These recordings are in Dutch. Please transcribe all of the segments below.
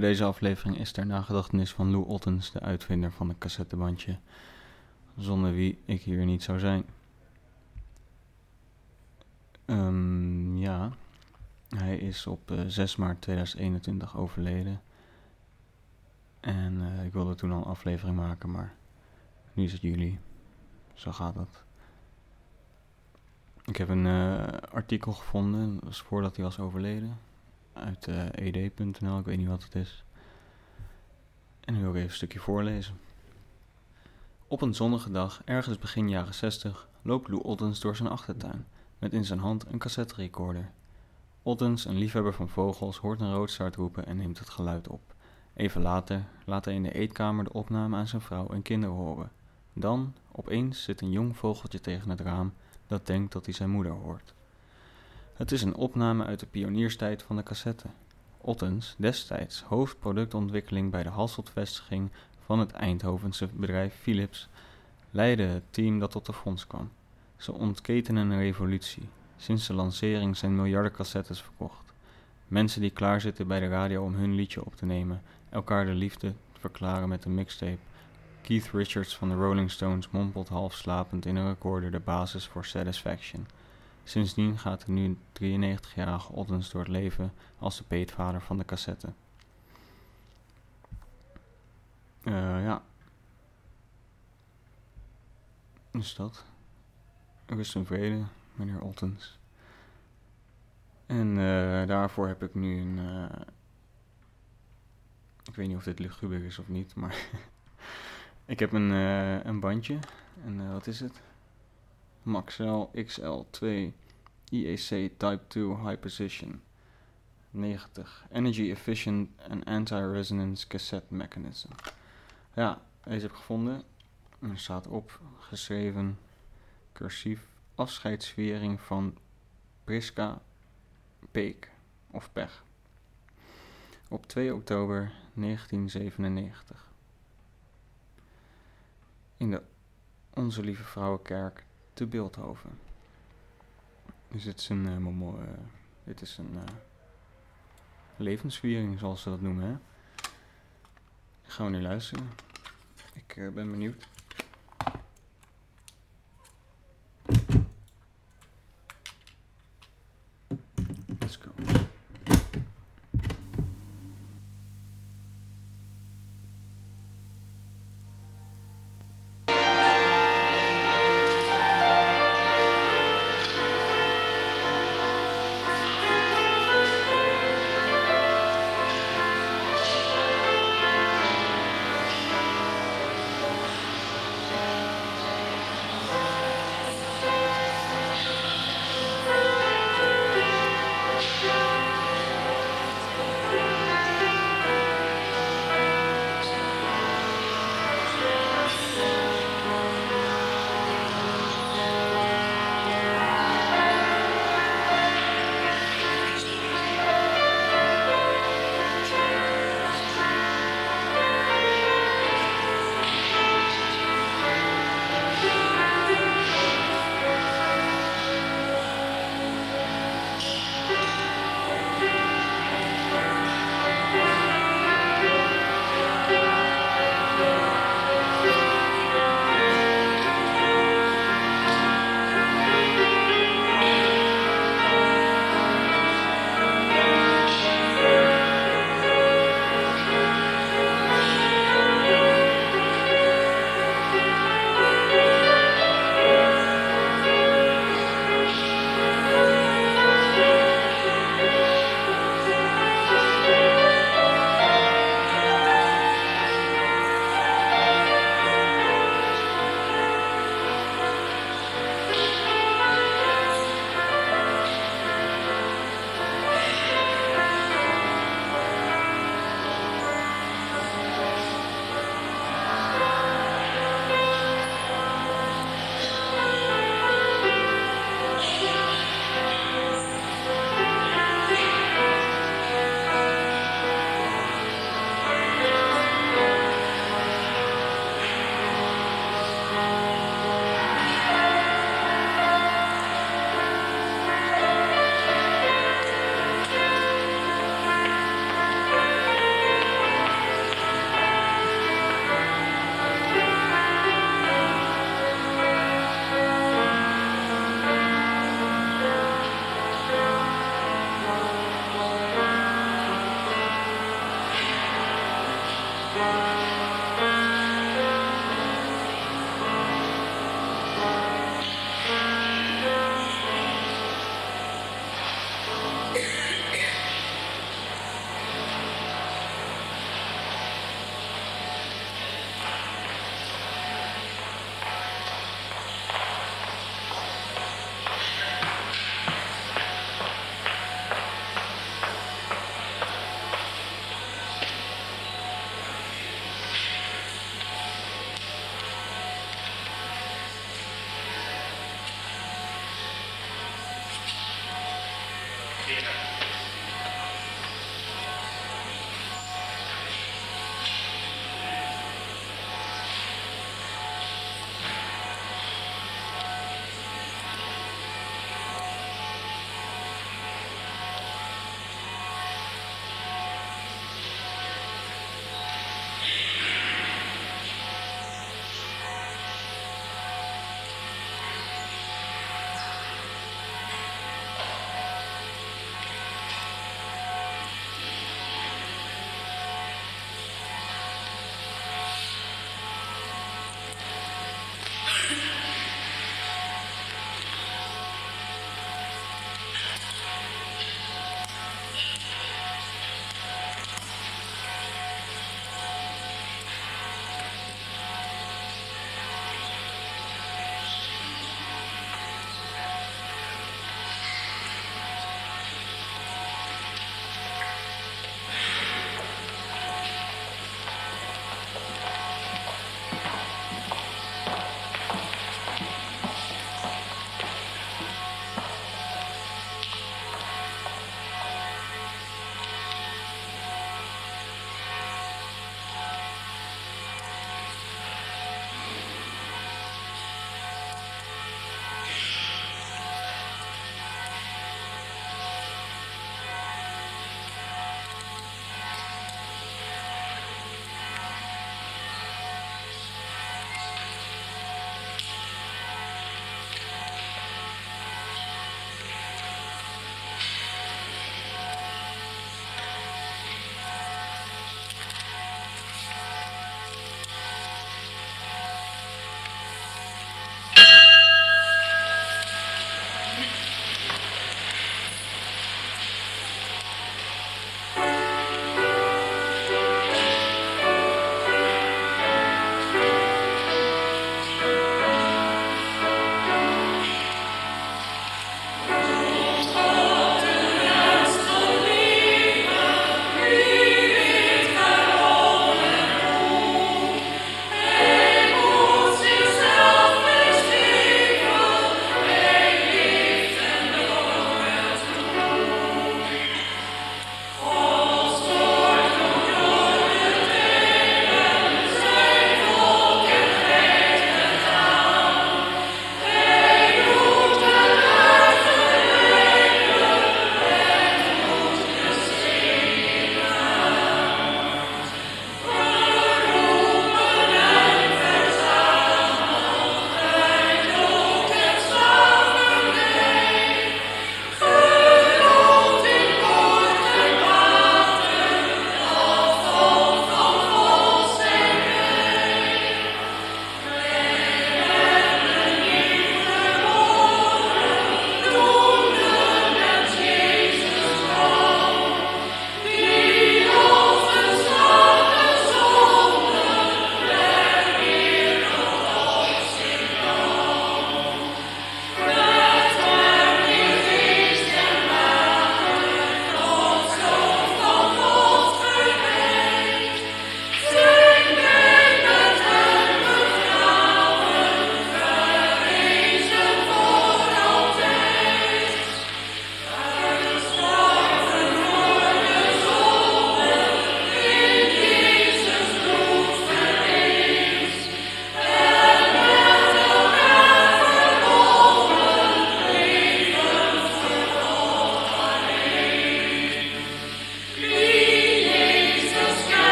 Eh, deze aflevering is ter nagedachtenis van Lou Ottens, de uitvinder van het cassettebandje. Zonder wie ik hier niet zou zijn. Ehm, ja, hij is op uh, 6 maart 2021 overleden. En uh, ik wilde toen al een aflevering maken, maar nu is het juli. Zo gaat dat. Ik heb een uh, artikel gevonden, dat was voordat hij was overleden. Uit uh, ed.nl, ik weet niet wat het is. En nu wil ik even een stukje voorlezen. Op een zonnige dag, ergens begin jaren 60, loopt Lou Ottens door zijn achtertuin, met in zijn hand een cassette recorder. Ottens, een liefhebber van vogels, hoort een roodstaart roepen en neemt het geluid op. Even later laat hij in de eetkamer de opname aan zijn vrouw en kinderen horen. Dan, opeens, zit een jong vogeltje tegen het raam dat denkt dat hij zijn moeder hoort. Het is een opname uit de pionierstijd van de cassette. Ottens, destijds hoofdproductontwikkeling bij de Hasselt-vestiging van het Eindhovense bedrijf Philips, leidde het team dat tot de fonds kwam. Ze ontketenen een revolutie. Sinds de lancering zijn miljarden cassettes verkocht. Mensen die klaarzitten bij de radio om hun liedje op te nemen, elkaar de liefde verklaren met een mixtape. Keith Richards van de Rolling Stones mompelt half slapend in een recorder de basis voor Satisfaction. Sindsdien gaat de nu 93-jarige Ottens door het leven als de peetvader van de cassette. Uh, ja. Dus dat. Rust en vrede, meneer Ottens. En uh, daarvoor heb ik nu een. Uh, ik weet niet of dit luguber is of niet, maar. ik heb een, een bandje. En wat is het? Maxell XL2 IEC Type 2 High Precision 90 Energy Efficient and Anti-Resonance Cassette Mechanism. Ja, deze heb ik gevonden. Er staat op, geschreven, cursief, afscheidsviering van Priska Peek of Pech. Op 2 oktober 1997. In de Onze Lieve Vrouwenkerk te Beeldhoven. Dit is een, uh, uh, dit is een levensviering, zoals ze dat noemen. Hè? Gaan we nu luisteren. Ik ben benieuwd.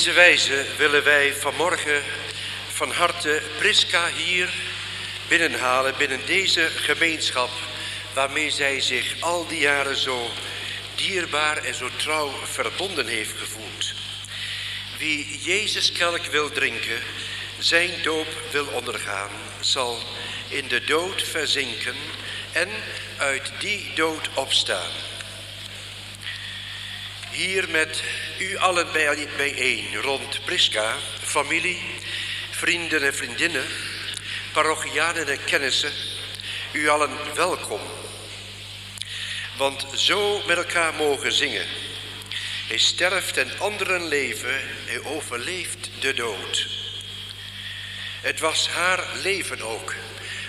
Deze wijze willen wij vanmorgen van harte Priska hier binnenhalen binnen deze gemeenschap waarmee zij zich al die jaren zo dierbaar en zo trouw verbonden heeft gevoeld. Wie Jezus kelk wil drinken, zijn doop wil ondergaan, zal in de dood verzinken en uit die dood opstaan. Hier met u allen bijeen rond Priska, familie, vrienden en vriendinnen, parochianen en kennissen, u allen welkom. Want zo met elkaar mogen zingen. Hij sterft en anderen leven, hij overleeft de dood. Het was haar leven ook,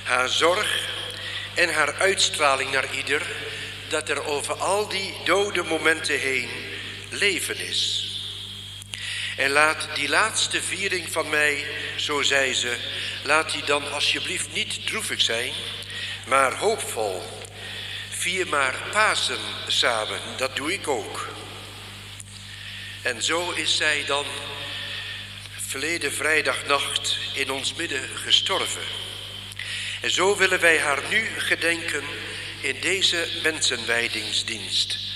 haar zorg en haar uitstraling naar ieder, dat er over al die dode momenten heen leven is. En laat die laatste viering van mij, zo zei ze, laat die dan alsjeblieft niet droevig zijn, maar hoopvol. Vier maar Pasen samen, dat doe ik ook. En zo is zij dan verleden vrijdagnacht in ons midden gestorven. En zo willen wij haar nu gedenken in deze mensenwijdingsdienst.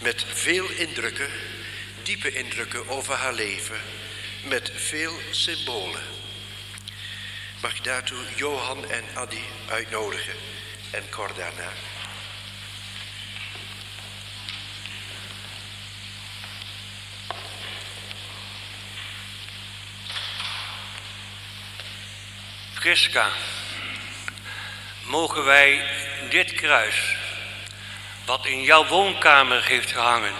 Met veel indrukken, diepe indrukken over haar leven, met veel symbolen. Mag ik daartoe Johan en Adi uitnodigen en kort daarna. Priska, mogen wij dit kruis, wat in jouw woonkamer heeft gehangen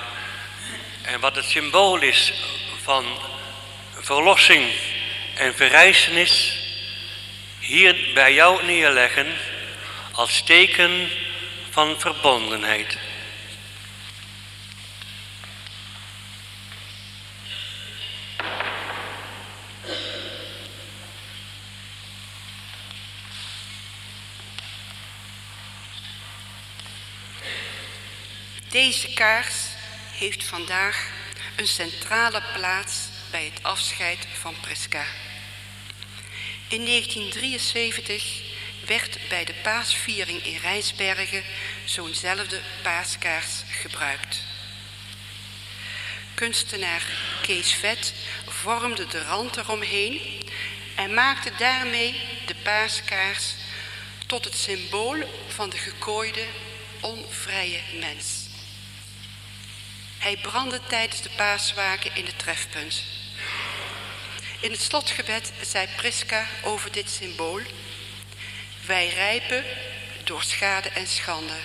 en wat het symbool is van verlossing en verrijzenis, hier bij jou neerleggen als teken van verbondenheid. Deze kaars heeft vandaag een centrale plaats bij het afscheid van Priska. In 1973 werd bij de paasviering in Rijsbergen zo'nzelfde paaskaars gebruikt. Kunstenaar Kees Vet vormde de rand eromheen en maakte daarmee de paaskaars tot het symbool van de gekooide, onvrije mens. Hij brandde tijdens de paaswaken in het trefpunt. In het slotgebed zei Priska over dit symbool. Wij rijpen door schade en schande,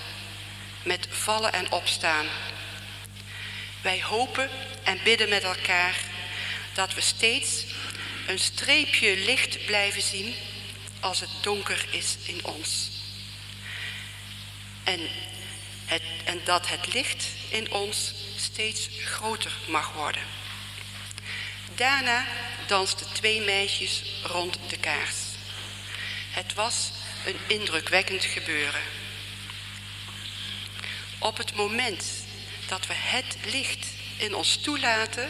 met vallen en opstaan. Wij hopen en bidden met elkaar dat we steeds een streepje licht blijven zien als het donker is in ons. En, het, en dat het licht in ons steeds groter mag worden. Daarna dansten twee meisjes rond de kaars. Het was een indrukwekkend gebeuren. Op het moment dat we het licht in ons toelaten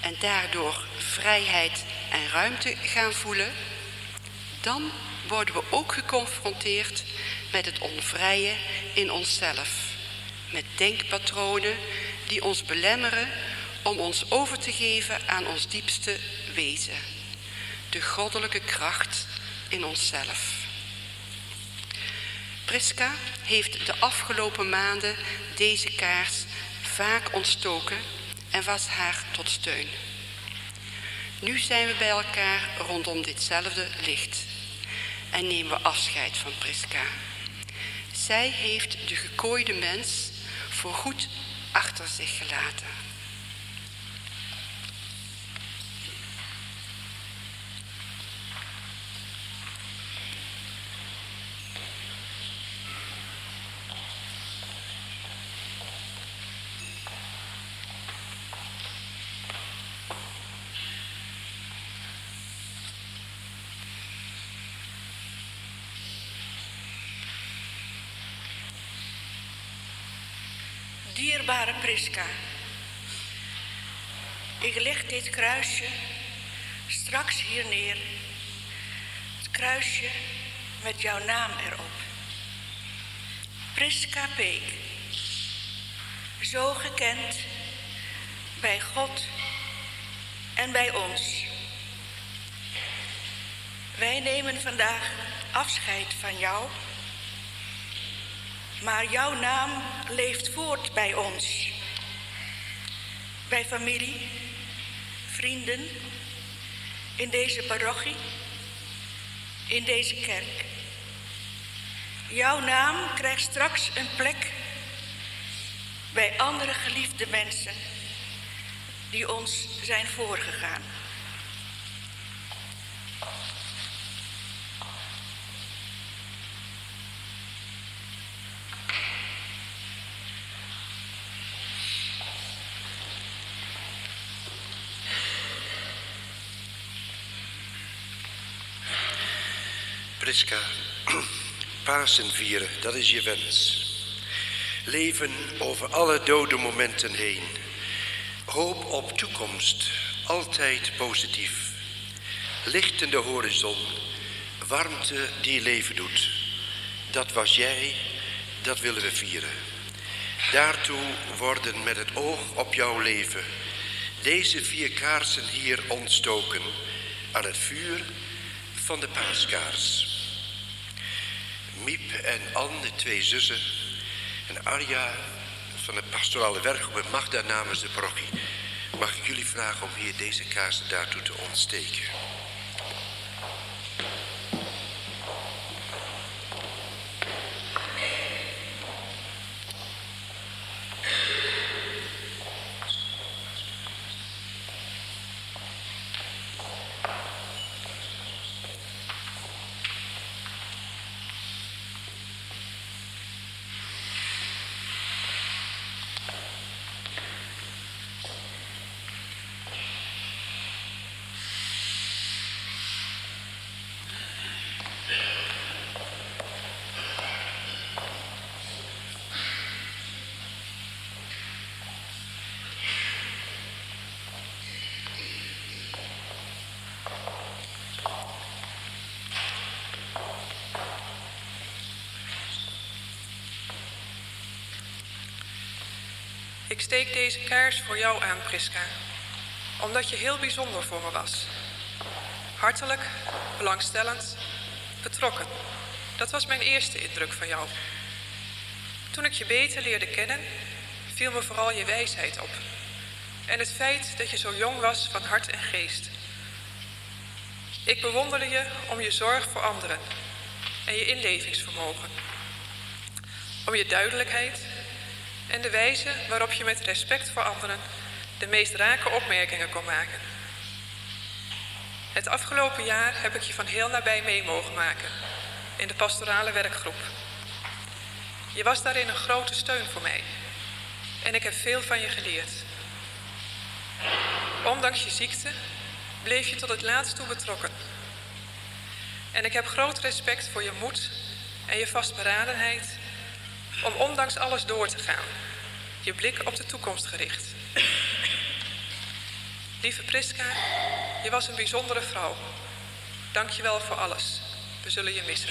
en daardoor vrijheid en ruimte gaan voelen, dan worden we ook geconfronteerd met het onvrije in onszelf met denkpatronen die ons belemmeren om ons over te geven aan ons diepste wezen, de goddelijke kracht in onszelf. Priska heeft de afgelopen maanden deze kaars vaak ontstoken en was haar tot steun. Nu zijn we bij elkaar rondom ditzelfde licht en nemen we afscheid van Priska. Zij heeft de gekooide mens voorgoed achter zich gelaten. Priska, Ik leg dit kruisje straks hier neer. Het kruisje met jouw naam erop. Priska Peek. Zo gekend bij God en bij ons. Wij nemen vandaag afscheid van jou, maar jouw naam leeft voort bij ons. Bij familie, vrienden, in deze parochie, in deze kerk. Jouw naam krijgt straks een plek bij andere geliefde mensen die ons zijn voorgegaan. Priska, Pasen vieren, dat is je wens. Leven over alle dode momenten heen. Hoop op toekomst, altijd positief. Licht in de horizon, warmte die leven doet. Dat was jij, dat willen we vieren. Daartoe worden met het oog op jouw leven deze vier kaarsen hier ontstoken aan het vuur van de paaskaars. Miep en Anne, de twee zussen, en Arja van de pastorale werkgroep Magda namens de parochie. Mag ik jullie vragen om hier deze kaarsen daartoe te ontsteken? Ik steek deze kaars voor jou aan, Priska, omdat je heel bijzonder voor me was. Hartelijk, belangstellend, betrokken. Dat was mijn eerste indruk van jou. Toen ik je beter leerde kennen, viel me vooral je wijsheid op. En het feit dat je zo jong was van hart en geest. Ik bewonderde je om je zorg voor anderen en je inlevingsvermogen. Om je duidelijkheid en de wijze waarop je met respect voor anderen de meest rake opmerkingen kon maken. Het afgelopen jaar heb ik je van heel nabij mee mogen maken in de pastorale werkgroep. Je was daarin een grote steun voor mij en ik heb veel van je geleerd. Ondanks je ziekte bleef je tot het laatst toe betrokken. En ik heb groot respect voor je moed en je vastberadenheid om ondanks alles door te gaan, je blik op de toekomst gericht. Lieve Priska, je was een bijzondere vrouw. Dank je wel voor alles. We zullen je missen.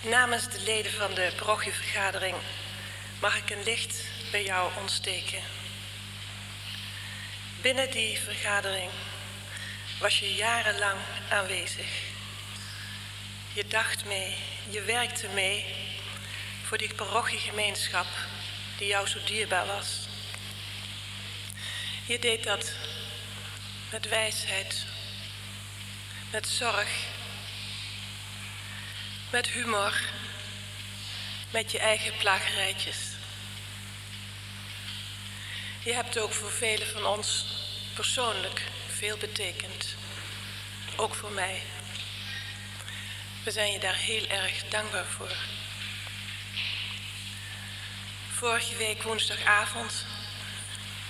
Namens de leden van de parochievergadering mag ik een licht bij jou ontsteken. Binnen die vergadering was je jarenlang aanwezig. Je dacht mee, je werkte mee voor die parochiegemeenschap die jou zo dierbaar was. Je deed dat met wijsheid, met zorg met humor, met je eigen plagerijtjes. Je hebt ook voor velen van ons persoonlijk veel betekend. Ook voor mij. We zijn je daar heel erg dankbaar voor. Vorige week woensdagavond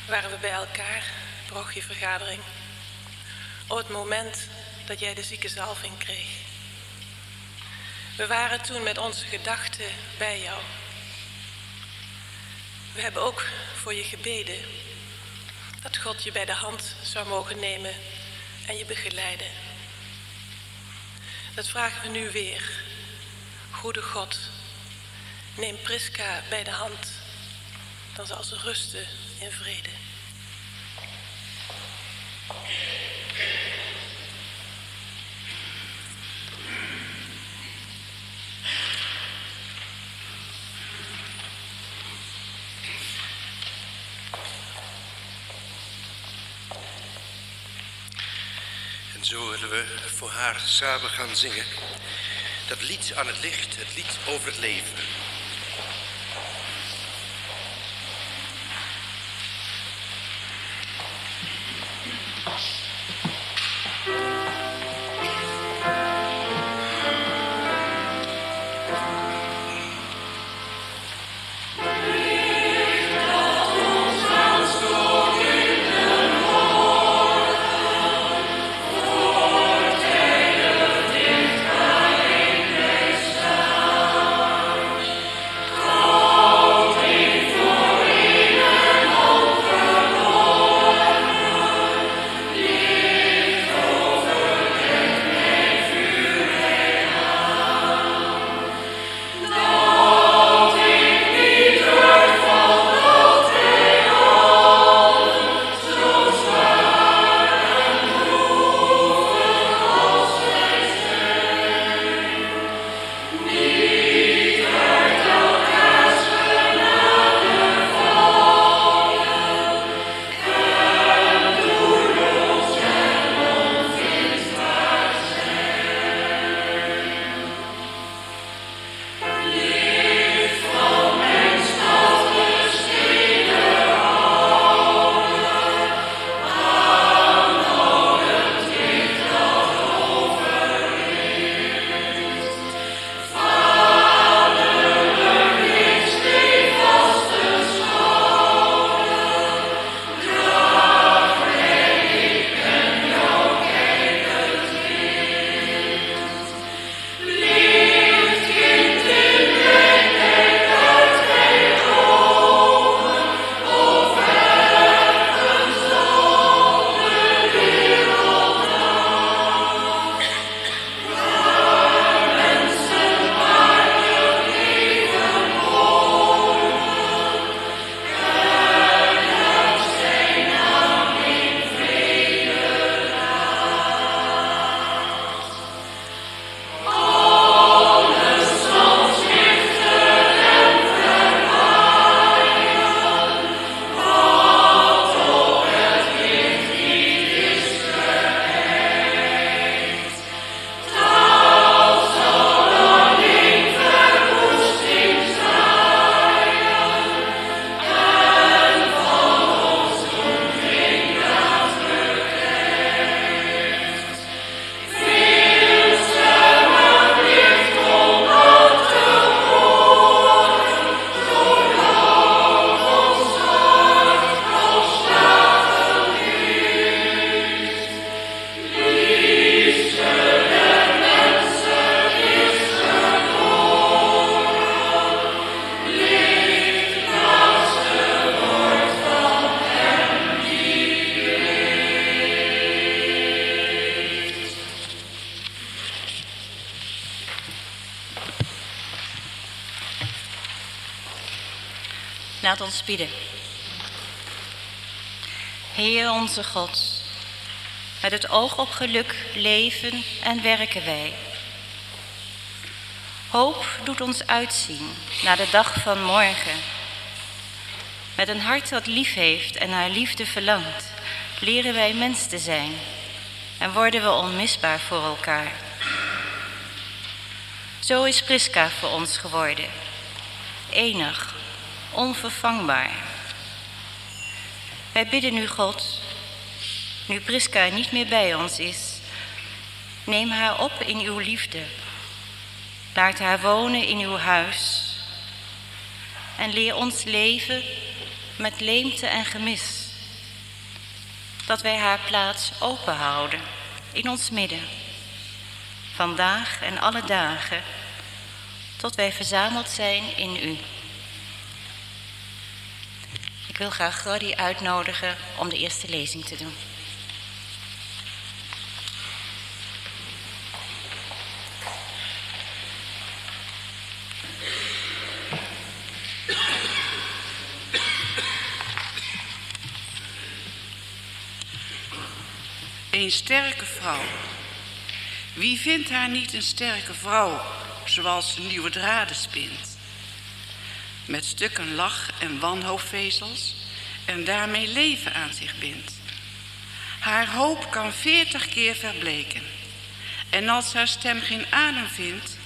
waren we bij elkaar, vergadering, op het moment dat jij de ziekenzalving kreeg. We waren toen met onze gedachten bij jou. We hebben ook voor je gebeden dat God je bij de hand zou mogen nemen en je begeleiden. Dat vragen we nu weer. Goede God, neem Priska bij de hand, dan zal ze rusten in vrede. Zo willen we voor haar samen gaan zingen. Dat lied aan het licht, het lied over het leven. Heer onze God, met het oog op geluk leven en werken wij. Hoop doet ons uitzien naar de dag van morgen. Met een hart dat lief heeft en naar liefde verlangt, leren wij mens te zijn en worden we onmisbaar voor elkaar. Zo is Priska voor ons geworden, enig, onvervangbaar. Wij bidden nu God, nu Priska niet meer bij ons is, neem haar op in uw liefde. Laat haar wonen in uw huis. en leer ons leven met leemte en gemis. Dat wij haar plaats open houden in ons midden, vandaag en alle dagen, tot wij verzameld zijn in u. Ik wil graag Gordy uitnodigen om de eerste lezing te doen. Een sterke vrouw. Wie vindt haar niet een sterke vrouw, zoals ze nieuwe draden spint? Met stukken lach en wanhoopvezels en daarmee leven aan zich bindt. Haar hoop kan veertig keer verbleken. En als haar stem geen adem vindt,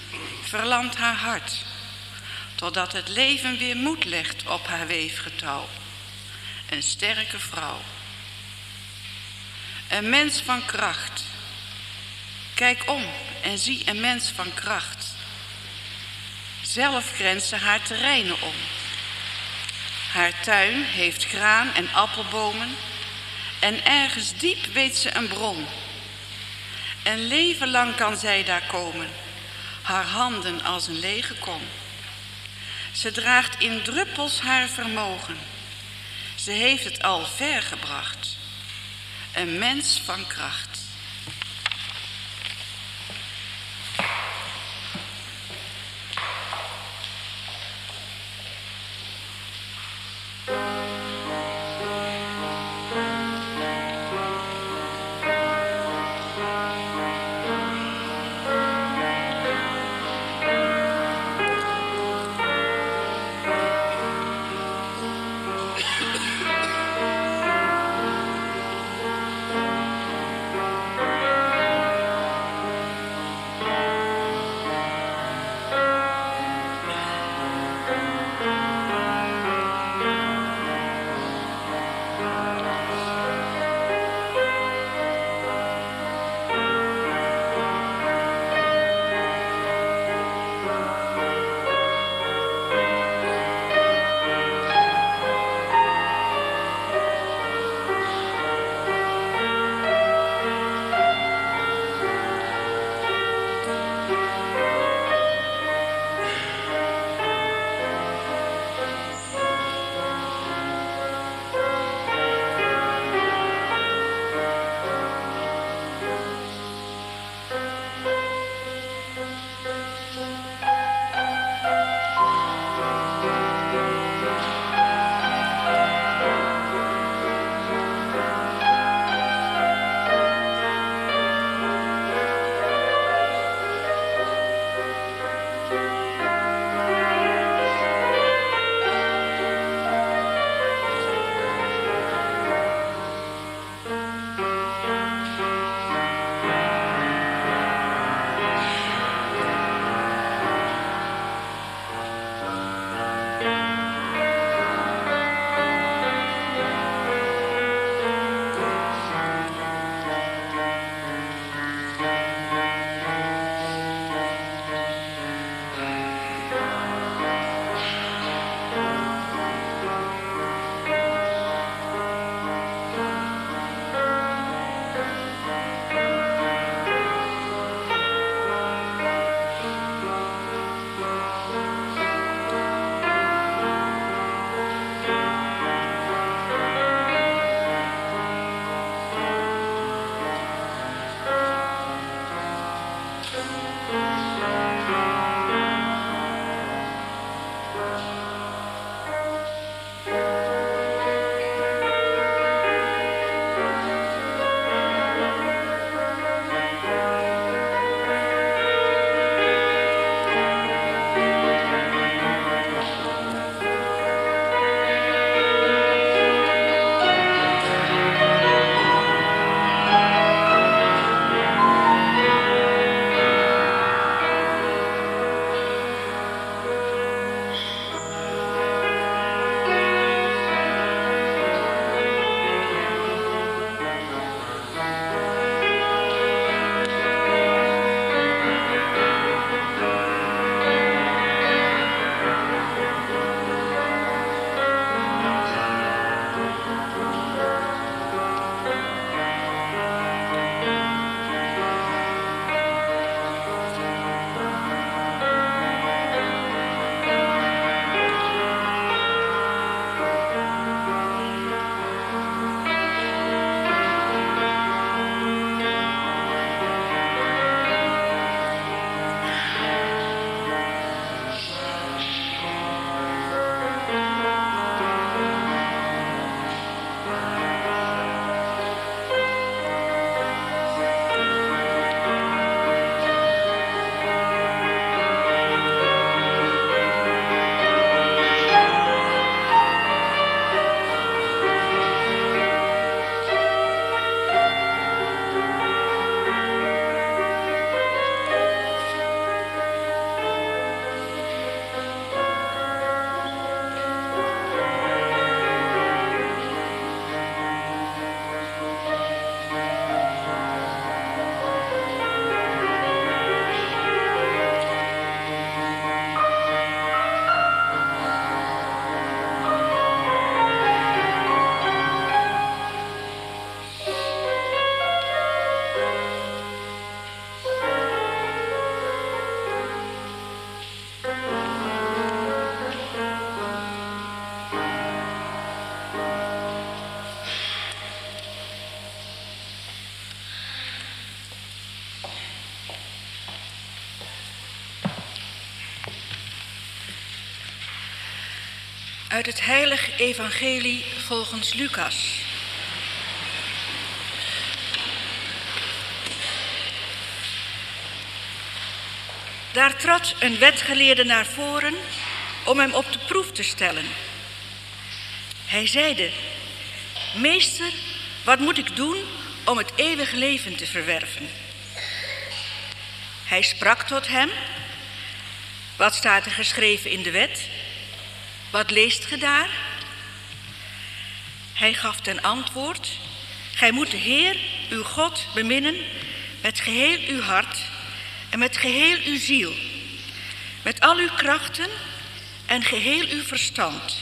verlamt haar hart, totdat het leven weer moed legt op haar weefgetouw. Een sterke vrouw. Een mens van kracht. Kijk om en zie een mens van kracht. Zelf grenzen haar terreinen om. Haar tuin heeft graan en appelbomen. En ergens diep weet ze een bron. Een leven lang kan zij daar komen. Haar handen als een lege kom. Ze draagt in druppels haar vermogen. Ze heeft het al ver gebracht. Een mens van kracht. Uit het heilige evangelie volgens Lucas. Daar trad een wetgeleerde naar voren om hem op de proef te stellen. Hij zeide, Meester, wat moet ik doen om het eeuwige leven te verwerven? Hij sprak tot hem, wat staat er geschreven in de wet? Wat leest ge daar? Hij gaf ten antwoord, Gij moet de Heer, uw God, beminnen met geheel uw hart en met geheel uw ziel, met al uw krachten en geheel uw verstand.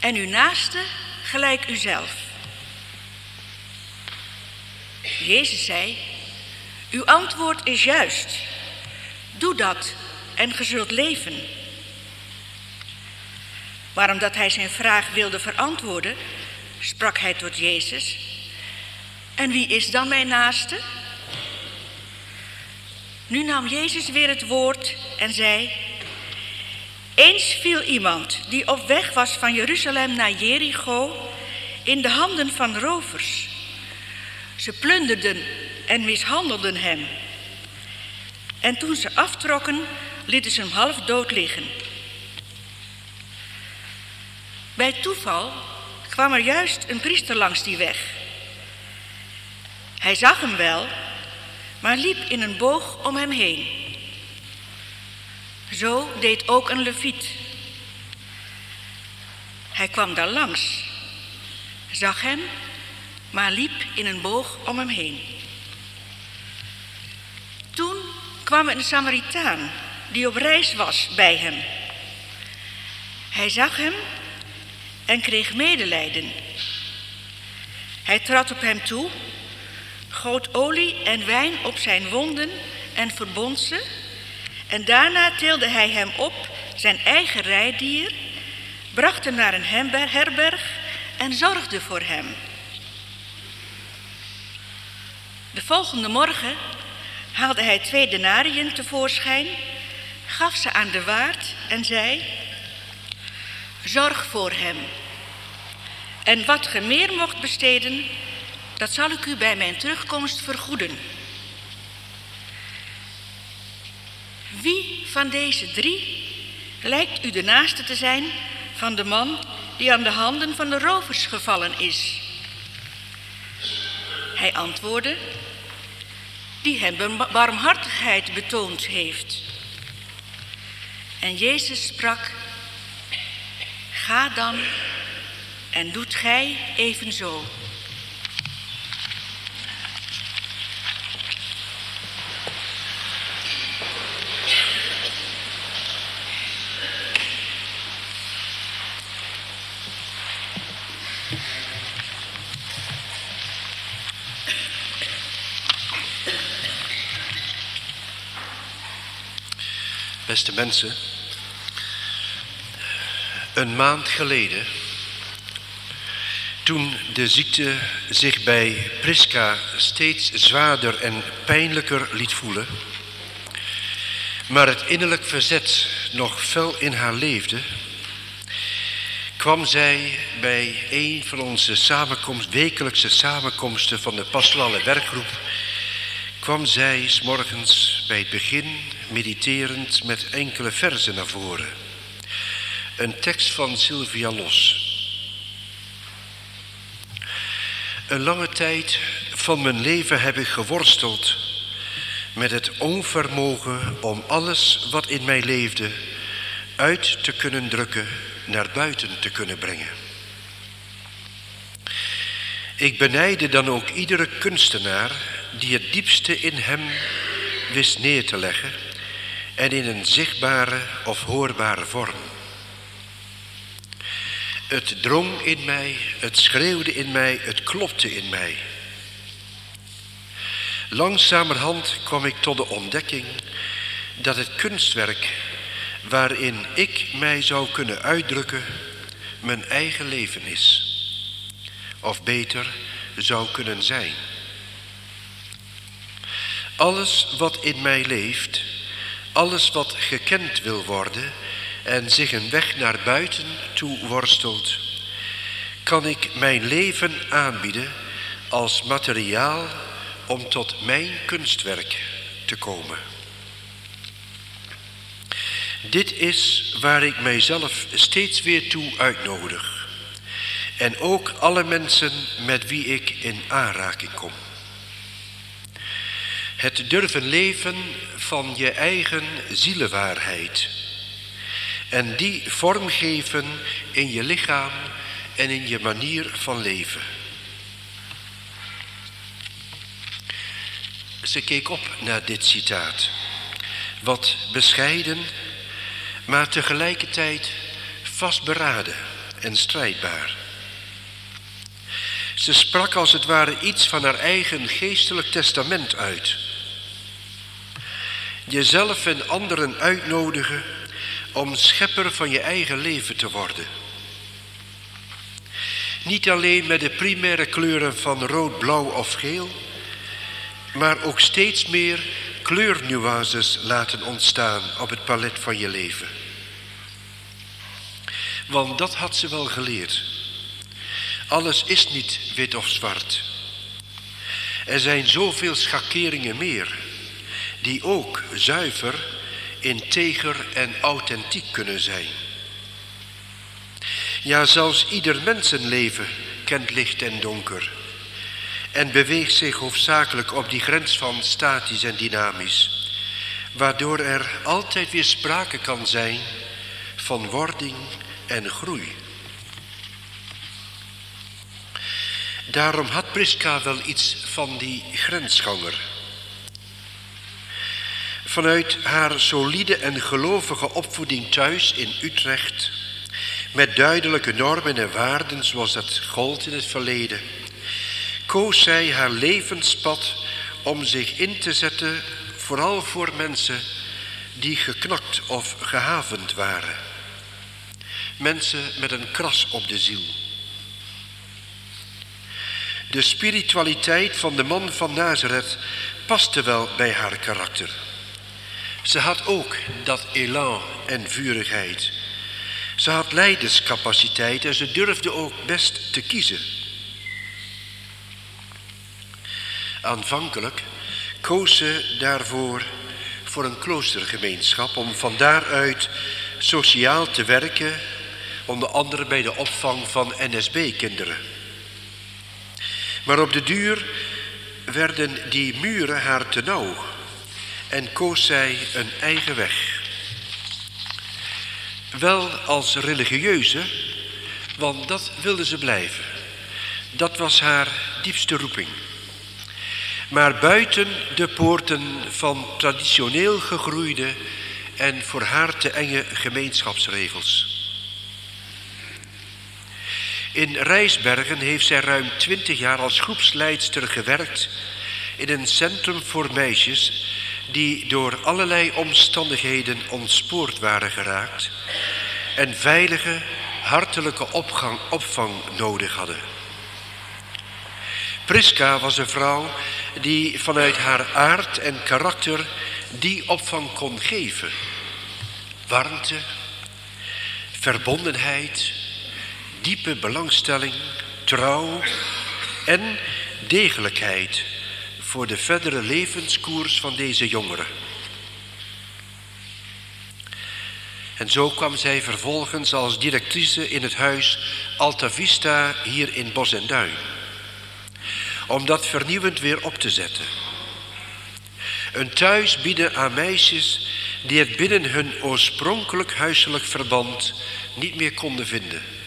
En uw naaste gelijk uzelf. Jezus zei, uw antwoord is juist. Doe dat en ge zult leven. Maar omdat hij zijn vraag wilde verantwoorden, sprak hij tot Jezus. En wie is dan mijn naaste? Nu nam Jezus weer het woord en zei: Eens viel iemand die op weg was van Jeruzalem naar Jericho in de handen van rovers. Ze plunderden en mishandelden hem. En toen ze aftrokken, lieten ze hem half dood liggen. Bij toeval kwam er juist een priester langs die weg. Hij zag hem wel, maar liep in een boog om hem heen. Zo deed ook een leviet. Hij kwam daar langs, zag hem, maar liep in een boog om hem heen. Toen kwam een Samaritaan die op reis was bij hem. Hij zag hem en kreeg medelijden. Hij trad op hem toe, goot olie en wijn op zijn wonden en verbond ze. En daarna tilde hij hem op, zijn eigen rijdier, bracht hem naar een herberg en zorgde voor hem. De volgende morgen haalde hij twee denariën tevoorschijn, gaf ze aan de waard en zei: Zorg voor hem. En wat ge meer mocht besteden, dat zal ik u bij mijn terugkomst vergoeden. Wie van deze drie lijkt u de naaste te zijn van de man die aan de handen van de rovers gevallen is? Hij antwoordde, die hem barmhartigheid betoond heeft. En Jezus sprak, ga dan en doet gij evenzo. Beste mensen, een maand geleden, toen de ziekte zich bij Priska steeds zwaarder en pijnlijker liet voelen, maar het innerlijk verzet nog fel in haar leefde, kwam zij bij een van onze samenkomst, wekelijkse samenkomsten van de pastorale werkgroep, kwam zij s morgens bij het begin mediterend met enkele verzen naar voren. Een tekst van Sylvia Los. Een lange tijd van mijn leven heb ik geworsteld met het onvermogen om alles wat in mij leefde uit te kunnen drukken, naar buiten te kunnen brengen. Ik benijde dan ook iedere kunstenaar die het diepste in hem wist neer te leggen en in een zichtbare of hoorbare vorm. Het drong in mij, het schreeuwde in mij, het klopte in mij. Langzamerhand kwam ik tot de ontdekking dat het kunstwerk waarin ik mij zou kunnen uitdrukken mijn eigen leven is. Of beter zou kunnen zijn. Alles wat in mij leeft, alles wat gekend wil worden en zich een weg naar buiten toe worstelt, kan ik mijn leven aanbieden als materiaal om tot mijn kunstwerk te komen. Dit is waar ik mijzelf steeds weer toe uitnodig. En ook alle mensen met wie ik in aanraking kom. Het durven leven van je eigen zielenwaarheid. En die vormgeven in je lichaam en in je manier van leven. Ze keek op naar dit citaat. Wat bescheiden, maar tegelijkertijd vastberaden en strijdbaar. Ze sprak als het ware iets van haar eigen geestelijk testament uit. Jezelf en anderen uitnodigen om schepper van je eigen leven te worden. Niet alleen met de primaire kleuren van rood, blauw of geel, maar ook steeds meer kleurnuances laten ontstaan op het palet van je leven. Want dat had ze wel geleerd. Alles is niet wit of zwart. Er zijn zoveel schakeringen meer, die ook zuiver, integer en authentiek kunnen zijn. Ja, zelfs ieder mensenleven kent licht en donker en beweegt zich hoofdzakelijk op die grens van statisch en dynamisch, waardoor er altijd weer sprake kan zijn van wording en groei. Daarom had Priska wel iets van die grensganger. Vanuit haar solide en gelovige opvoeding thuis in Utrecht, met duidelijke normen en waarden zoals dat gold in het verleden, koos zij haar levenspad om zich in te zetten, vooral voor mensen die geknakt of gehavend waren. Mensen met een kras op de ziel. De spiritualiteit van de man van Nazareth paste wel bij haar karakter. Ze had ook dat elan en vurigheid. Ze had leiderscapaciteit en ze durfde ook best te kiezen. Aanvankelijk koos ze daarvoor voor een kloostergemeenschap om van daaruit sociaal te werken, onder andere bij de opvang van NSB-kinderen. Maar op de duur werden die muren haar te nauw en koos zij een eigen weg. Wel als religieuze, want dat wilde ze blijven. Dat was haar diepste roeping. Maar buiten de poorten van traditioneel gegroeide en voor haar te enge gemeenschapsregels. In Rijsbergen heeft zij ruim twintig jaar als groepsleidster gewerkt in een centrum voor meisjes die door allerlei omstandigheden ontspoord waren geraakt en veilige, hartelijke opgang, opvang nodig hadden. Priska was een vrouw die vanuit haar aard en karakter die opvang kon geven. Warmte, verbondenheid, diepe belangstelling, trouw en degelijkheid voor de verdere levenskoers van deze jongeren. En zo kwam zij vervolgens als directrice in het huis Alta Vista hier in Bos en Duin. Om dat vernieuwend weer op te zetten. Een thuis bieden aan meisjes die het binnen hun oorspronkelijk huiselijk verband niet meer konden vinden.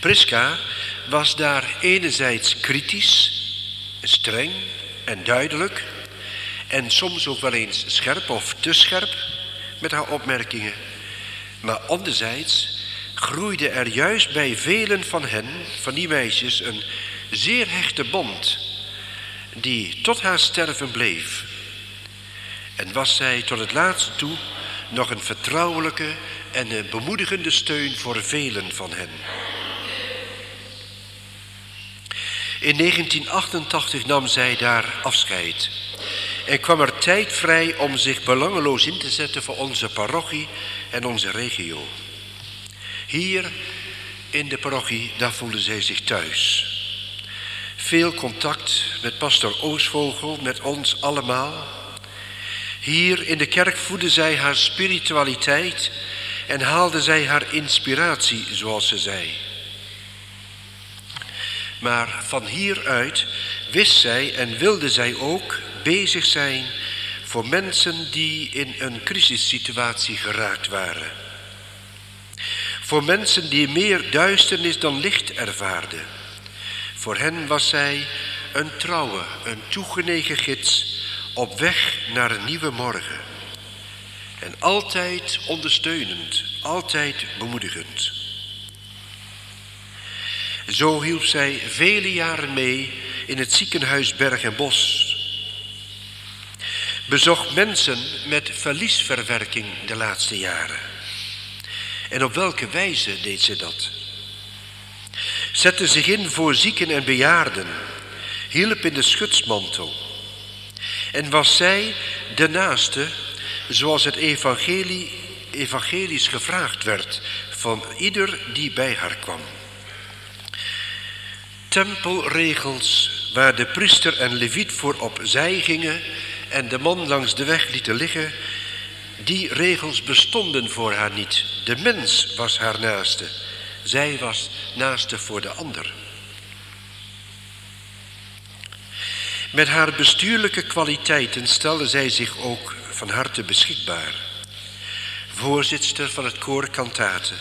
Priska was daar enerzijds kritisch, streng en duidelijk en soms ook wel eens scherp of te scherp met haar opmerkingen. Maar anderzijds groeide er juist bij velen van hen, van die meisjes, een zeer hechte band die tot haar sterven bleef. En was zij tot het laatste toe nog een vertrouwelijke en een bemoedigende steun voor velen van hen. In 1988 nam zij daar afscheid en kwam er tijd vrij om zich belangeloos in te zetten voor onze parochie en onze regio. Hier in de parochie, daar voelde zij zich thuis. Veel contact met pastor Oosvogel, met ons allemaal. Hier in de kerk voedde zij haar spiritualiteit en haalde zij haar inspiratie, zoals ze zei. Maar van hieruit wist zij en wilde zij ook bezig zijn voor mensen die in een crisissituatie geraakt waren. Voor mensen die meer duisternis dan licht ervaarden. Voor hen was zij een trouwe, een toegenegen gids op weg naar een nieuwe morgen. En altijd ondersteunend, altijd bemoedigend. Zo hielp zij vele jaren mee in het ziekenhuis Berg en Bos. Bezocht mensen met verliesverwerking de laatste jaren. En op welke wijze deed ze dat? Zette zich in voor zieken en bejaarden, hielp in de schutsmantel. En was zij de naaste, zoals het evangelie, evangelisch gevraagd werd van ieder die bij haar kwam. Tempelregels waar de priester en leviet voor opzij gingen en de man langs de weg lieten liggen, die regels bestonden voor haar niet. De mens was haar naaste. Zij was naaste voor de ander. Met haar bestuurlijke kwaliteiten stelde zij zich ook van harte beschikbaar. Voorzitter van het koor Kantaten,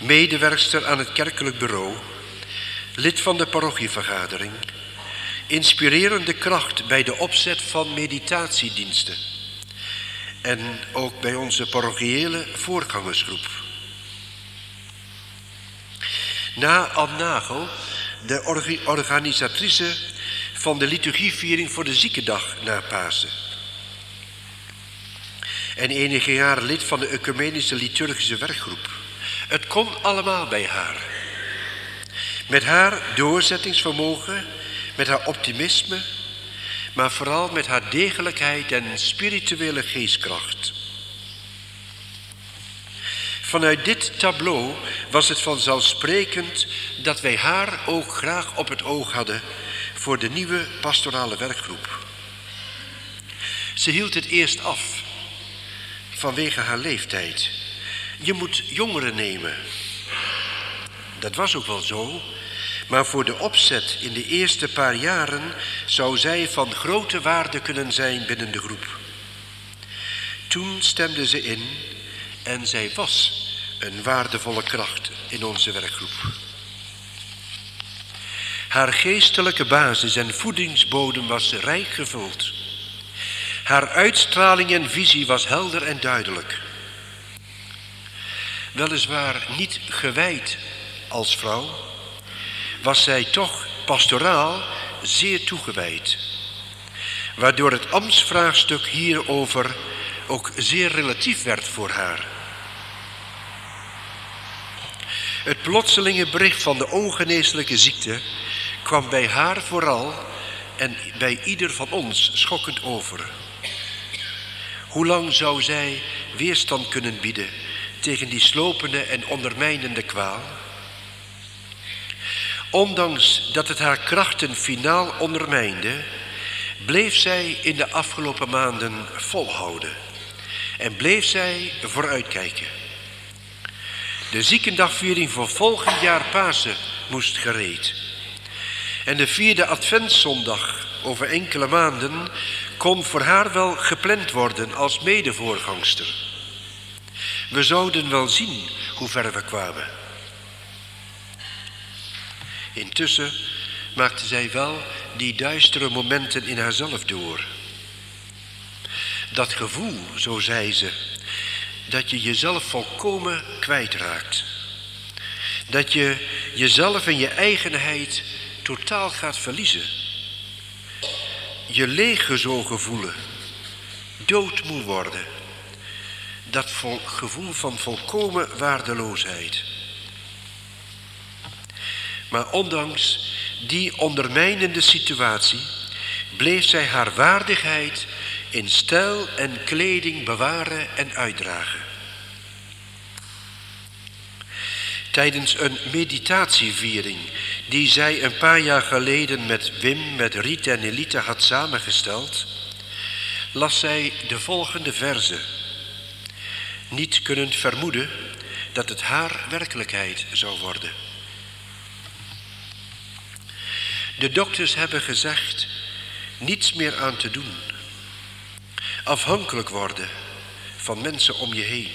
medewerkster aan het kerkelijk bureau, lid van de parochievergadering, inspirerende kracht bij de opzet van meditatiediensten en ook bij onze parochiële voorgangersgroep. Na Anne Nagel, de organisatrice van de liturgieviering voor de ziekendag na Pasen. En enige jaren lid van de ecumenische liturgische werkgroep. Het kon allemaal bij haar. Met haar doorzettingsvermogen, met haar optimisme, maar vooral met haar degelijkheid en spirituele geestkracht. Vanuit dit tableau was het vanzelfsprekend dat wij haar ook graag op het oog hadden voor de nieuwe pastorale werkgroep. Ze hield het eerst af vanwege haar leeftijd. Je moet jongeren nemen. Dat was ook wel zo, maar voor de opzet in de eerste paar jaren zou zij van grote waarde kunnen zijn binnen de groep. Toen stemde ze in en zij was een waardevolle kracht in onze werkgroep. Haar geestelijke basis en voedingsbodem was rijk gevuld. Haar uitstraling en visie was helder en duidelijk. Weliswaar niet gewijd als vrouw, was zij toch pastoraal zeer toegewijd. Waardoor het ambtsvraagstuk hierover ook zeer relatief werd voor haar. Het plotselinge bericht van de ongeneeslijke ziekte kwam bij haar vooral en bij ieder van ons schokkend over. Hoe lang zou zij weerstand kunnen bieden tegen die slopende en ondermijnende kwaal? Ondanks dat het haar krachten finaal ondermijnde, bleef zij in de afgelopen maanden volhouden en bleef zij vooruitkijken. De ziekendagviering voor volgend jaar Pasen moest gereed. En de vierde adventszondag over enkele maanden kon voor haar wel gepland worden als medevoorgangster. We zouden wel zien hoe ver we kwamen. Intussen maakte zij wel die duistere momenten in haarzelf door. Dat gevoel, zo zei ze, dat je jezelf volkomen kwijtraakt. Dat je jezelf en je eigenheid totaal gaat verliezen. Je leeggezogen voelen, doodmoe worden. Dat gevoel van volkomen waardeloosheid. Maar ondanks die ondermijnende situatie bleef zij haar waardigheid in stijl en kleding bewaren en uitdragen. Tijdens een meditatieviering die zij een paar jaar geleden met Wim, met Riet en Elite had samengesteld, las zij de volgende verse. Niet kunnend vermoeden dat het haar werkelijkheid zou worden. De dokters hebben gezegd niets meer aan te doen. Afhankelijk worden van mensen om je heen.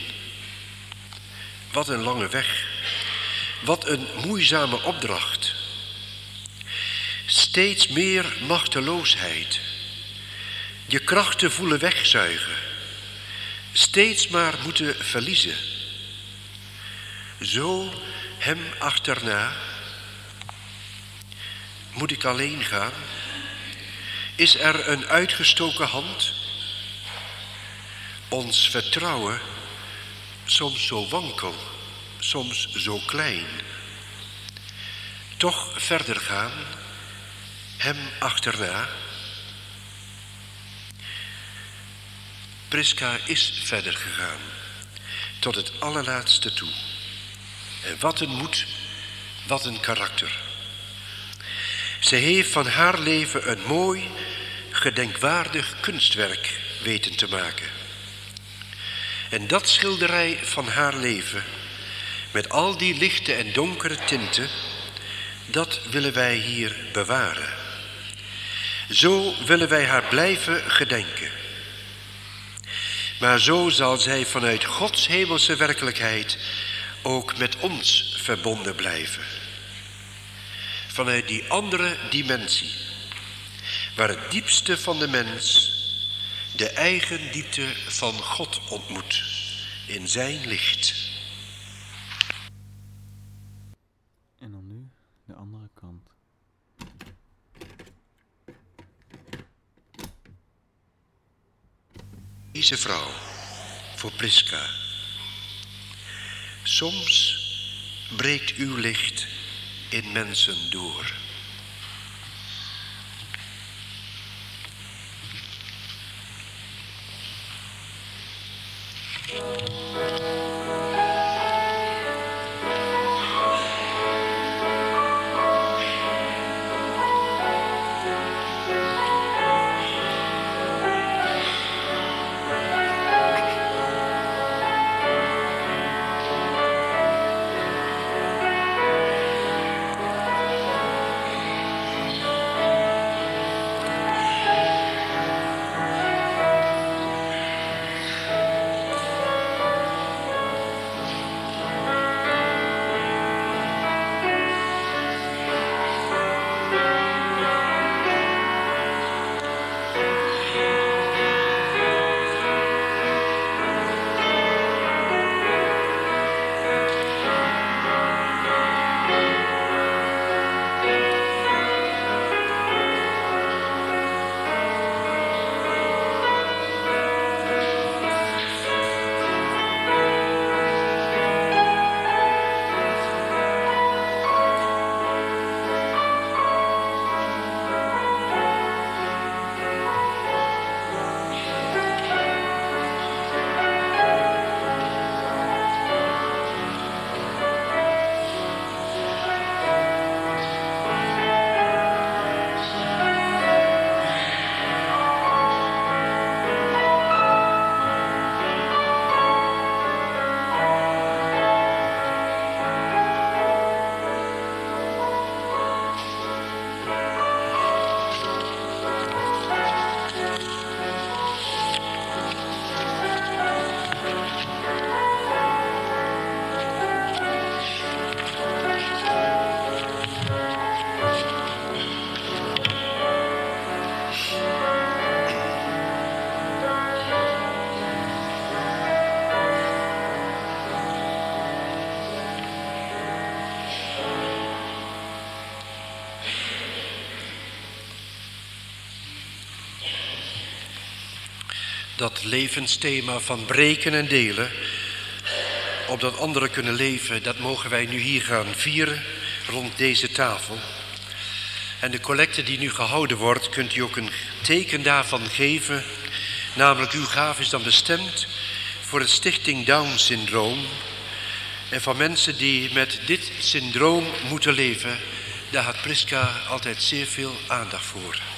Wat een lange weg. Wat een moeizame opdracht. Steeds meer machteloosheid. Je krachten voelen wegzuigen. Steeds maar moeten verliezen. Zo hem achterna. Moet ik alleen gaan? Is er een uitgestoken hand? Ons vertrouwen, soms zo wankel, soms zo klein. Toch verder gaan, hem achterna. Priska is verder gegaan, tot het allerlaatste toe. En wat een moed, wat een karakter. Ze heeft van haar leven een mooi, gedenkwaardig kunstwerk weten te maken. En dat schilderij van haar leven, met al die lichte en donkere tinten, dat willen wij hier bewaren. Zo willen wij haar blijven gedenken. Maar zo zal zij vanuit Gods hemelse werkelijkheid ook met ons verbonden blijven. Vanuit die andere dimensie, waar het diepste van de mens de eigen diepte van God ontmoet in zijn licht. En dan nu de andere kant. Deze vrouw, voor Priska. Soms breekt uw licht in mensen door. Dat levensthema van breken en delen, opdat anderen kunnen leven, dat mogen wij nu hier gaan vieren rond deze tafel. En de collecte die nu gehouden wordt, kunt u ook een teken daarvan geven. Namelijk, uw gave is dan bestemd voor het Stichting Down Syndroom. En van mensen die met dit syndroom moeten leven, daar had Priska altijd zeer veel aandacht voor.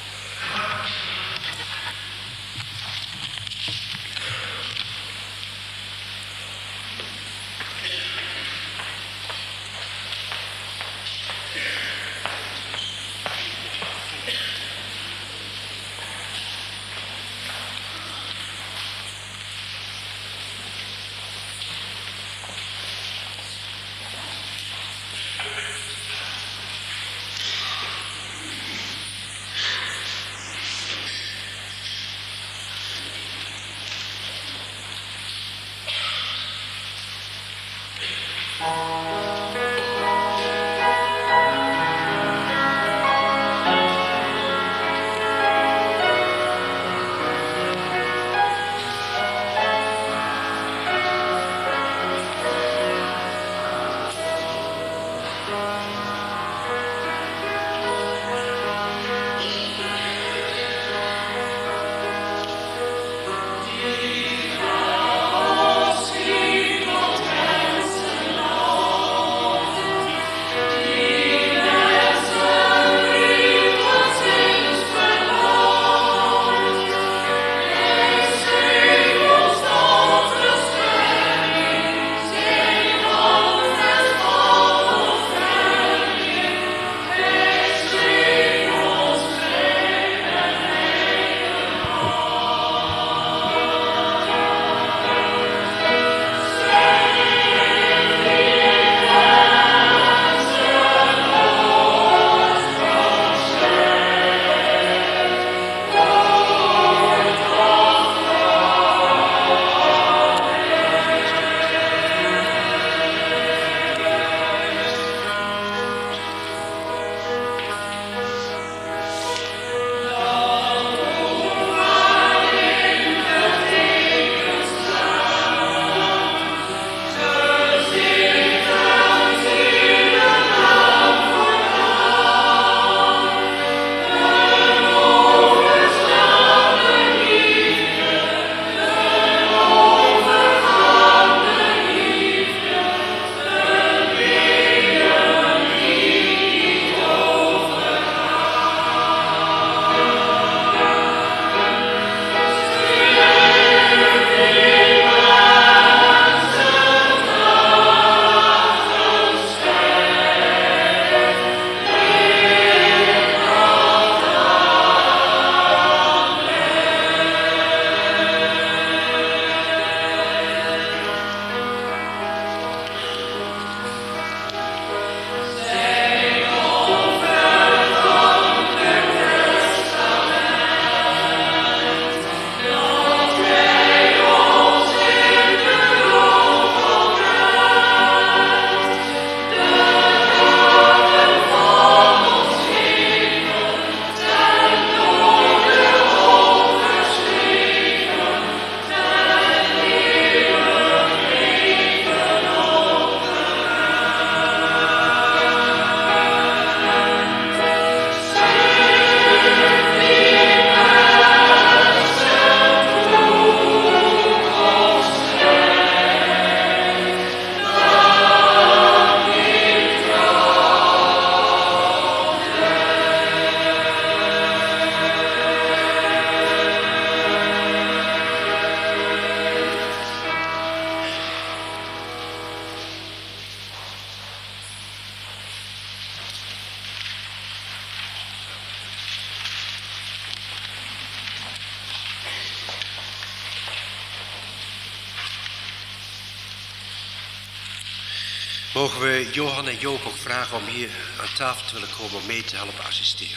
Tafel te willen komen om mee te helpen assisteren?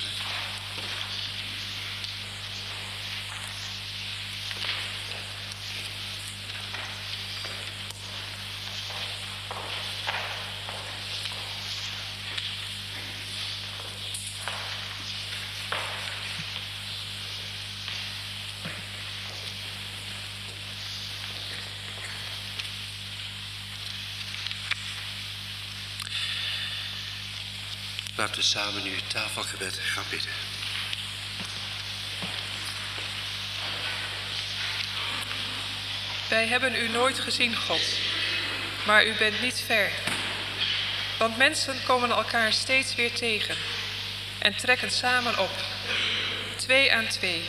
Laten we samen nu het tafelgebed gaan bidden. Wij hebben u nooit gezien, God, maar u bent niet ver. Want mensen komen elkaar steeds weer tegen en trekken samen op, twee aan twee.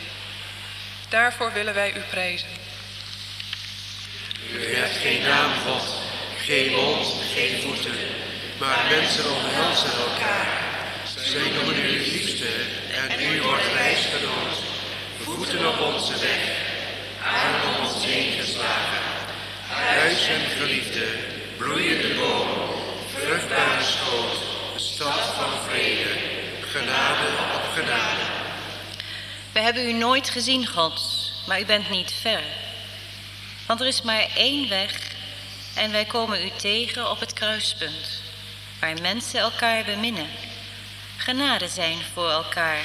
Daarvoor willen wij u prijzen. U hebt geen naam, God, geen mond, geen voeten, maar mensen omhelzen elkaar. Zij noemen u liefste en u wordt reisgenoot. Voeten op onze weg, armen om ons heen geslagen. Huis en geliefde, bloeiende boom, vruchtbare schoot, stad van vrede, genade op genade. We hebben u nooit gezien, God, maar u bent niet ver. Want er is maar één weg en wij komen u tegen op het kruispunt, waar mensen elkaar beminnen, genade zijn voor elkaar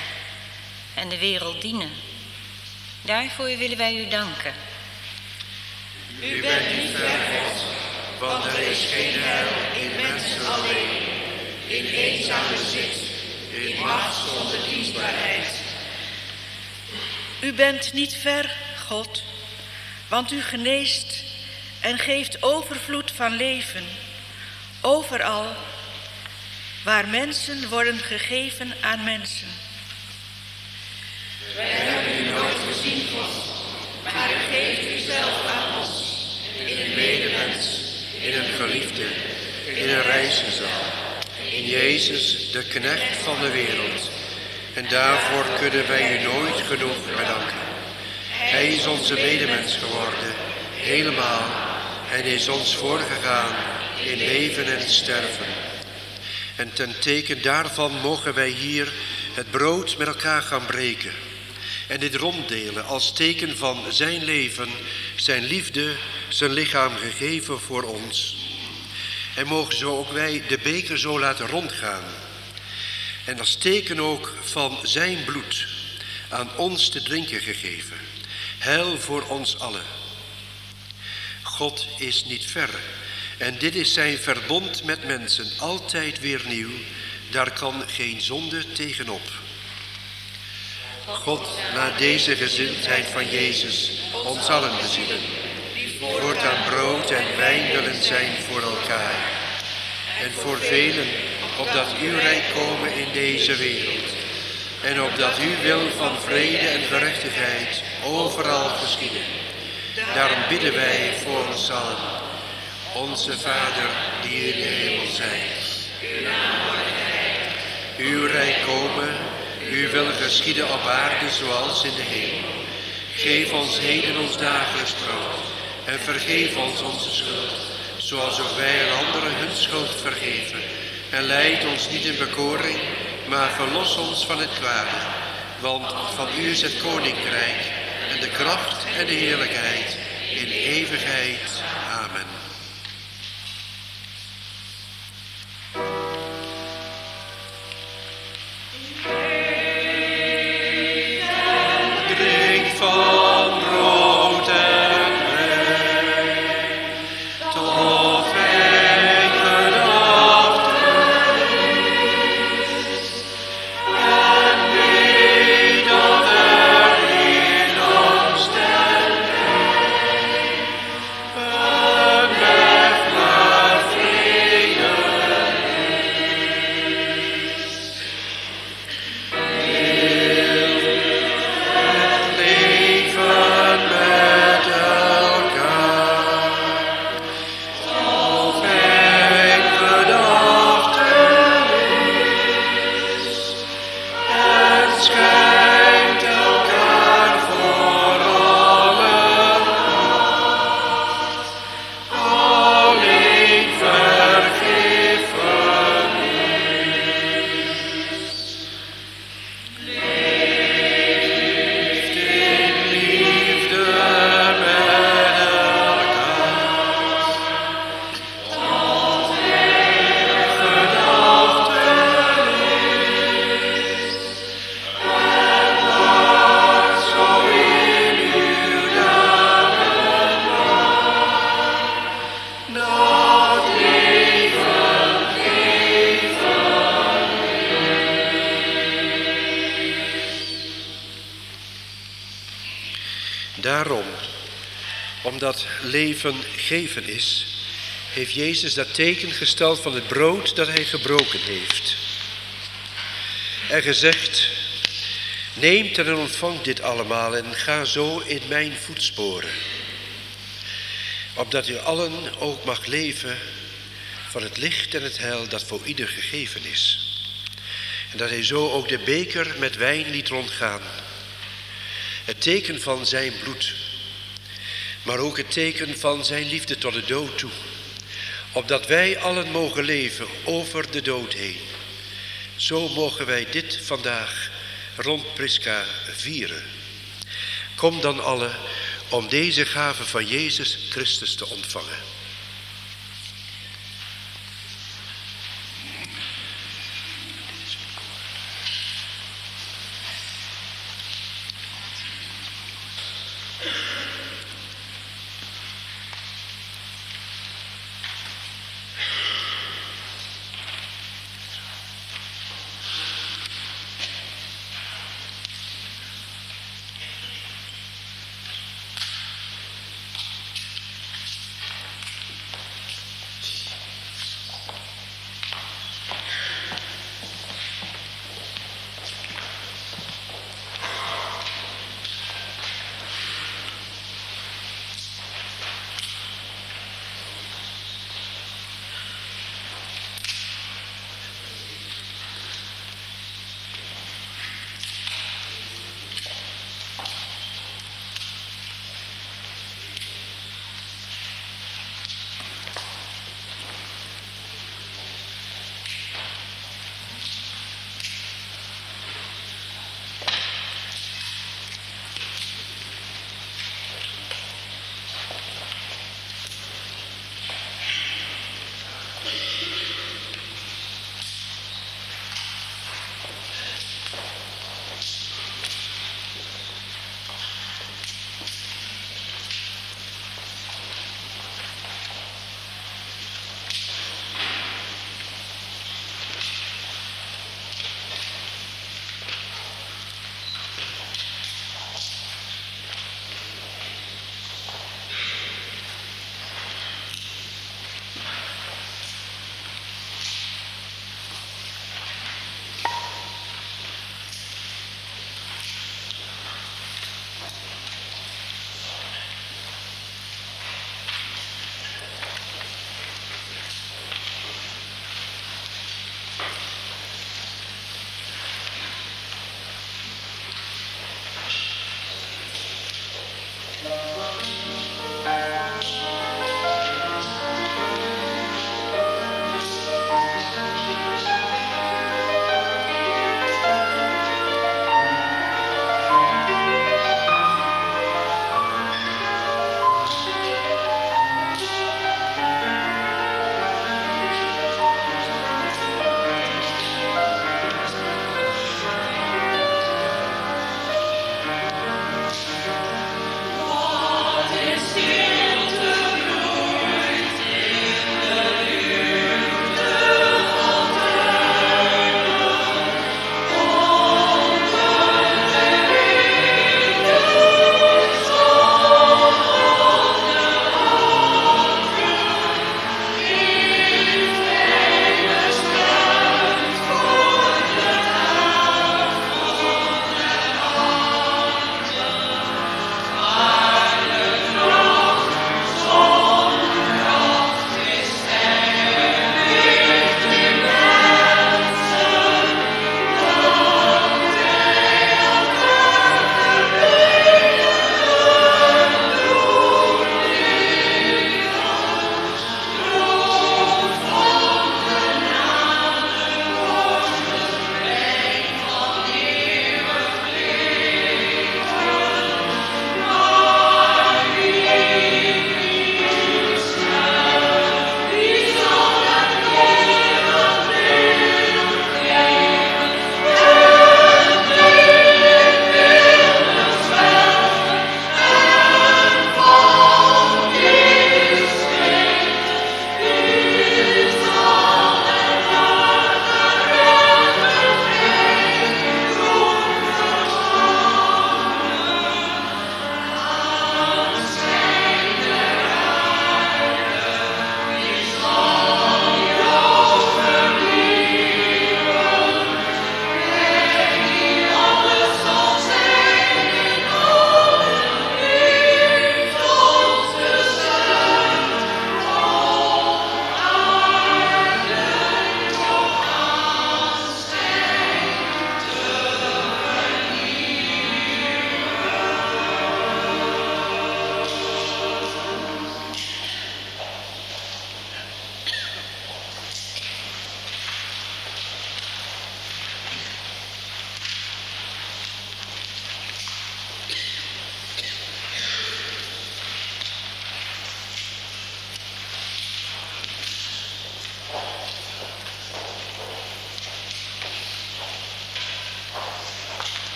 en de wereld dienen. Daarvoor willen wij u danken. U bent niet ver, God, want er is geen heil in mensen alleen, in eenzame zit, in macht zonder dienstbaarheid. U bent niet ver, God, want u geneest en geeft overvloed van leven, overal waar mensen worden gegeven aan mensen. Wij hebben u nooit gezien, God, maar u zelf aan ons, in een medemens, in een geliefde, in een reiziger, in Jezus, de knecht van de wereld. En daarvoor kunnen wij u nooit genoeg bedanken. Hij is onze medemens geworden, helemaal, en is ons voorgegaan in leven en sterven. En ten teken daarvan mogen wij hier het brood met elkaar gaan breken. En dit ronddelen als teken van zijn leven, zijn liefde, zijn lichaam gegeven voor ons. En mogen zo ook wij de beker zo laten rondgaan. En als teken ook van zijn bloed aan ons te drinken gegeven. Heil voor ons allen. God is niet ver. En dit is zijn verbond met mensen, altijd weer nieuw. Daar kan geen zonde tegenop. God, laat deze gezindheid van Jezus ons allen bezielen. Voortaan brood en wijn willen zijn voor elkaar. En voor velen, opdat uw rijk komen in deze wereld. En opdat uw wil van vrede en gerechtigheid overal geschieden. Daarom bidden wij voor ons allen. Onze Vader, die in de hemel zijt. Uw rijk komen, uw wil geschieden op aarde zoals in de hemel. Geef ons heden ons dagelijks brood. En vergeef ons onze schuld, zoals ook wij aan anderen hun schuld vergeven. En leid ons niet in bekoring, maar verlos ons van het kwade. Want van u is het koninkrijk en de kracht en de heerlijkheid in eeuwigheid. Leven geven is, heeft Jezus dat teken gesteld van het brood dat hij gebroken heeft. En gezegd, neemt en ontvangt dit allemaal en ga zo in mijn voetsporen. Opdat u allen ook mag leven van het licht en het heil dat voor ieder gegeven is. En dat hij zo ook de beker met wijn liet rondgaan. Het teken van zijn bloed, maar ook het teken van zijn liefde tot de dood toe. Opdat wij allen mogen leven over de dood heen. Zo mogen wij dit vandaag rond Prisca vieren. Kom dan alle om deze gave van Jezus Christus te ontvangen.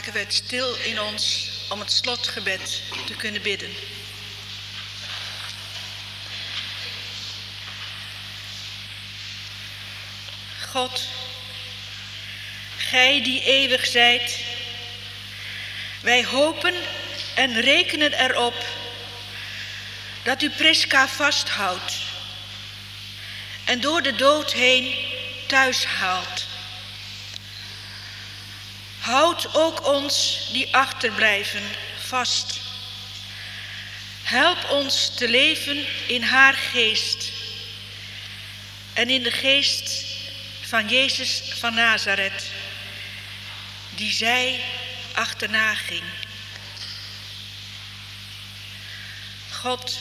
Maken we het stil in ons om het slotgebed te kunnen bidden. God, Gij die eeuwig zijt, wij hopen en rekenen erop dat u Priska vasthoudt en door de dood heen thuis haalt. Houd ook ons die achterblijven vast. Help ons te leven in haar geest en in de geest van Jezus van Nazareth, die zij achterna ging. God,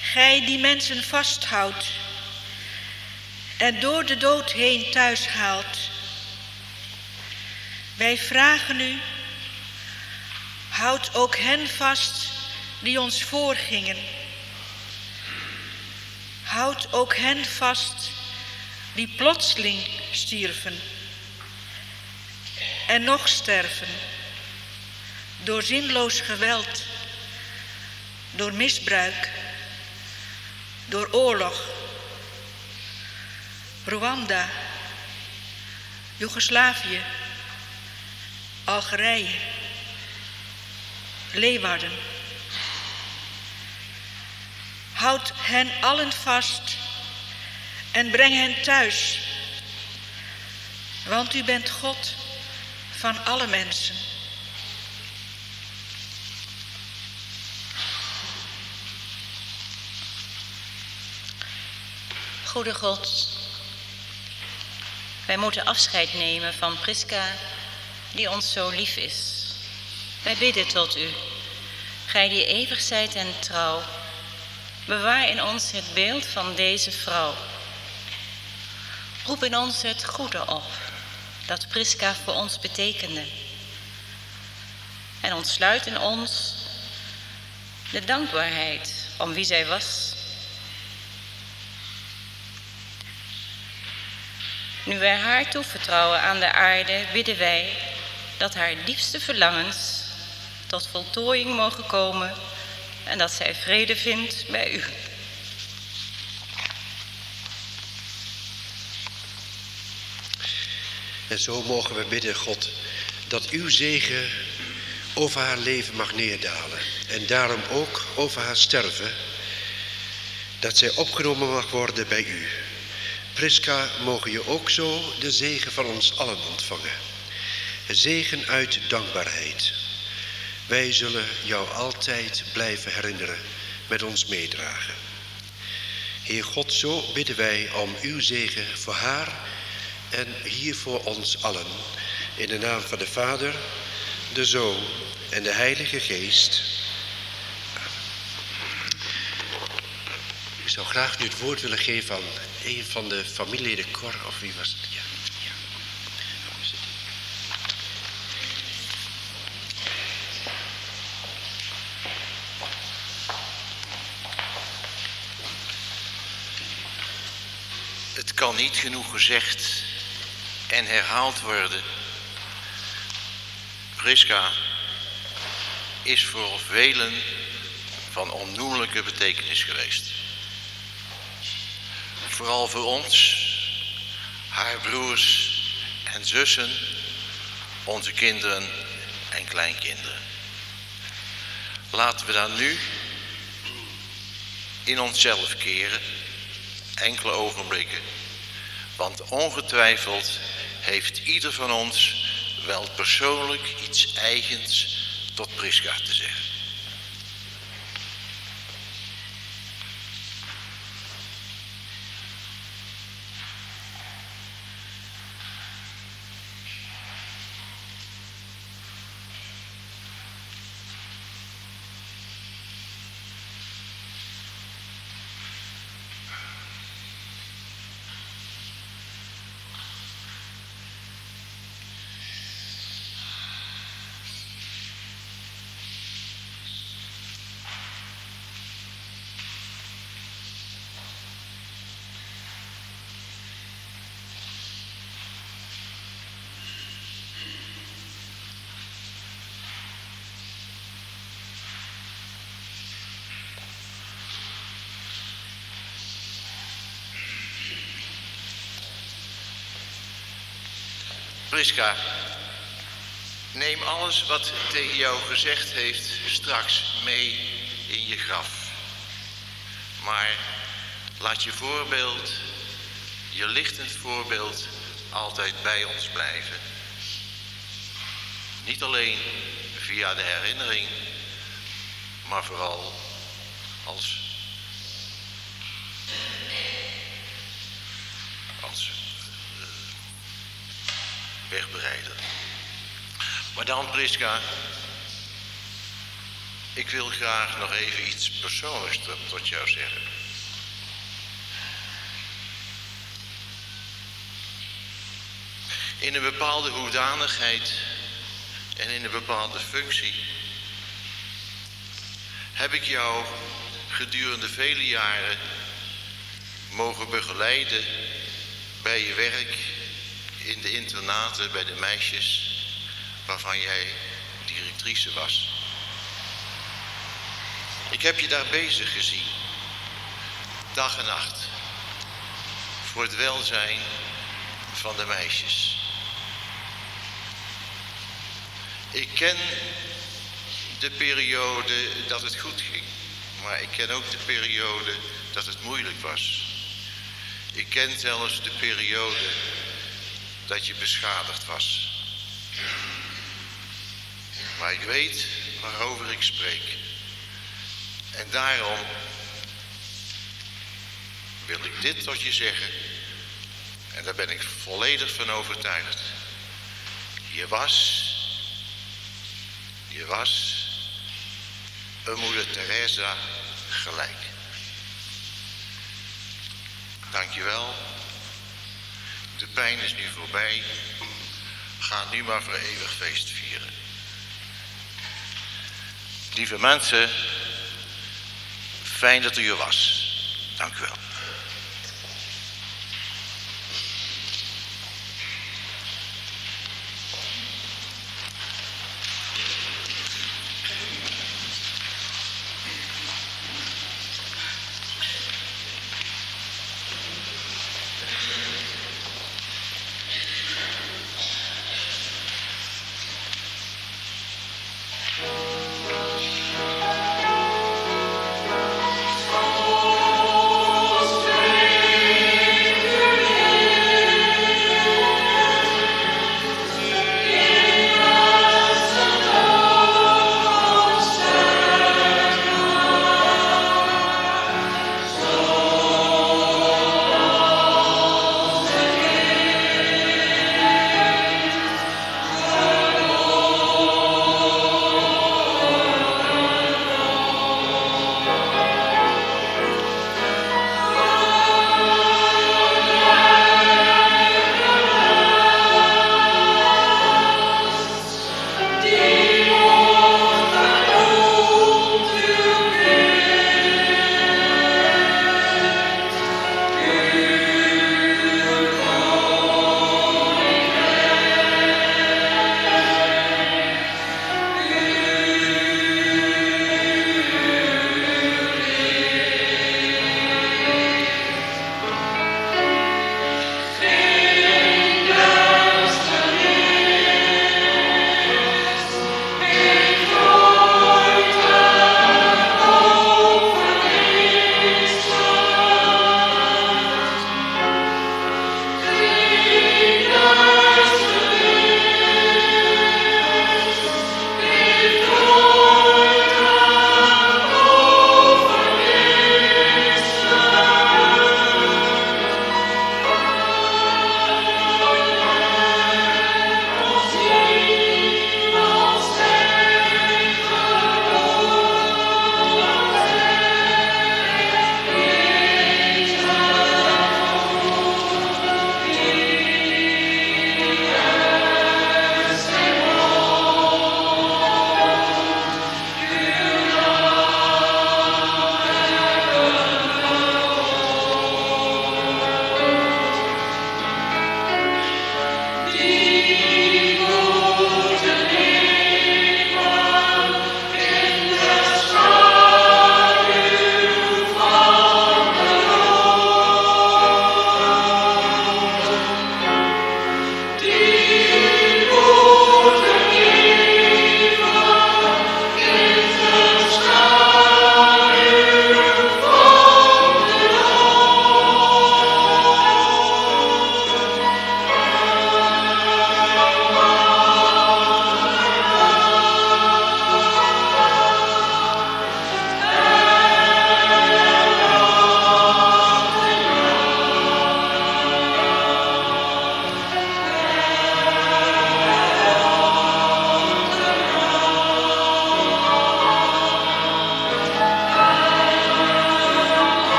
Gij die mensen vasthoudt en door de dood heen thuis haalt. Wij vragen u, houd ook hen vast die ons voorgingen. Houd ook hen vast die plotseling stierven en nog sterven door zinloos geweld, door misbruik, door oorlog. Rwanda, Joegoslavië, Algerije, Leeuwarden. Houd hen allen vast en breng hen thuis, want u bent God van alle mensen. Goede God, wij moeten afscheid nemen van Priska, die ons zo lief is. Wij bidden tot u, gij die eeuwig zijt en trouw, bewaar in ons het beeld van deze vrouw. Roep in ons het goede op, dat Priska voor ons betekende. En ontsluit in ons de dankbaarheid om wie zij was Nu wij haar toevertrouwen aan de aarde, bidden wij dat haar diepste verlangens tot voltooiing mogen komen en dat zij vrede vindt bij u. En zo mogen we bidden, God, dat uw zegen over haar leven mag neerdalen. En daarom ook over haar sterven, dat zij opgenomen mag worden bij u. Priska, mogen je ook zo de zegen van ons allen ontvangen. Zegen uit dankbaarheid. Wij zullen jou altijd blijven herinneren, met ons meedragen. Heer God, zo bidden wij om uw zegen voor haar en hier voor ons allen. In de naam van de Vader, de Zoon en de Heilige Geest. Ik zou graag nu het woord willen geven aan een van de familieleden Cor, of wie was het? Niet genoeg gezegd en herhaald worden. Priska is voor velen van onnoemelijke betekenis geweest vooral voor ons, haar broers en zussen, onze kinderen en kleinkinderen. Laten we dan nu in onszelf keren, enkele ogenblikken, want ongetwijfeld heeft ieder van ons wel persoonlijk iets eigens tot Priska te zeggen. Priska, neem alles wat tegen jou gezegd heeft straks mee in je graf. Maar laat je voorbeeld, je lichtend voorbeeld, altijd bij ons blijven. Niet alleen via de herinnering, maar vooral als, uh, wegbereider. Maar dan, Priska, ik wil graag nog even iets persoonlijks tot jou zeggen. In een bepaalde hoedanigheid en in een bepaalde functie heb ik jou gedurende vele jaren mogen begeleiden bij je werk in de internaten bij de meisjes waarvan jij directrice was. Ik heb je daar bezig gezien, dag en nacht, voor het welzijn van de meisjes. Ik ken de periode dat het goed ging, maar ik ken ook de periode dat het moeilijk was. Ik ken zelfs de periode dat je beschadigd was. Maar ik weet waarover ik spreek. En daarom wil ik dit tot je zeggen. En daar ben ik volledig van overtuigd. Je was, je was een moeder Teresa gelijk. Dankjewel. De pijn is nu voorbij. Ga nu maar voor eeuwig feest vieren. Lieve mensen, fijn dat u er was. Dank u wel.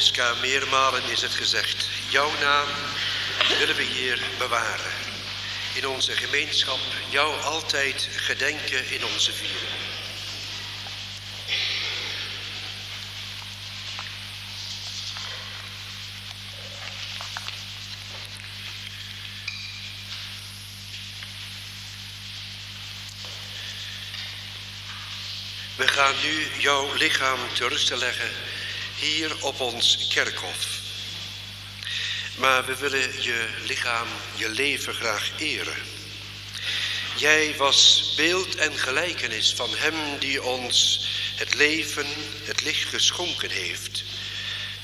Priska, meermalen is het gezegd. Jouw naam willen we hier bewaren. In onze gemeenschap jou altijd gedenken in onze viering. We gaan nu jouw lichaam te rusten leggen hier op ons kerkhof. Maar we willen je lichaam, je leven graag eren. Jij was beeld en gelijkenis van Hem die ons het leven, het licht geschonken heeft.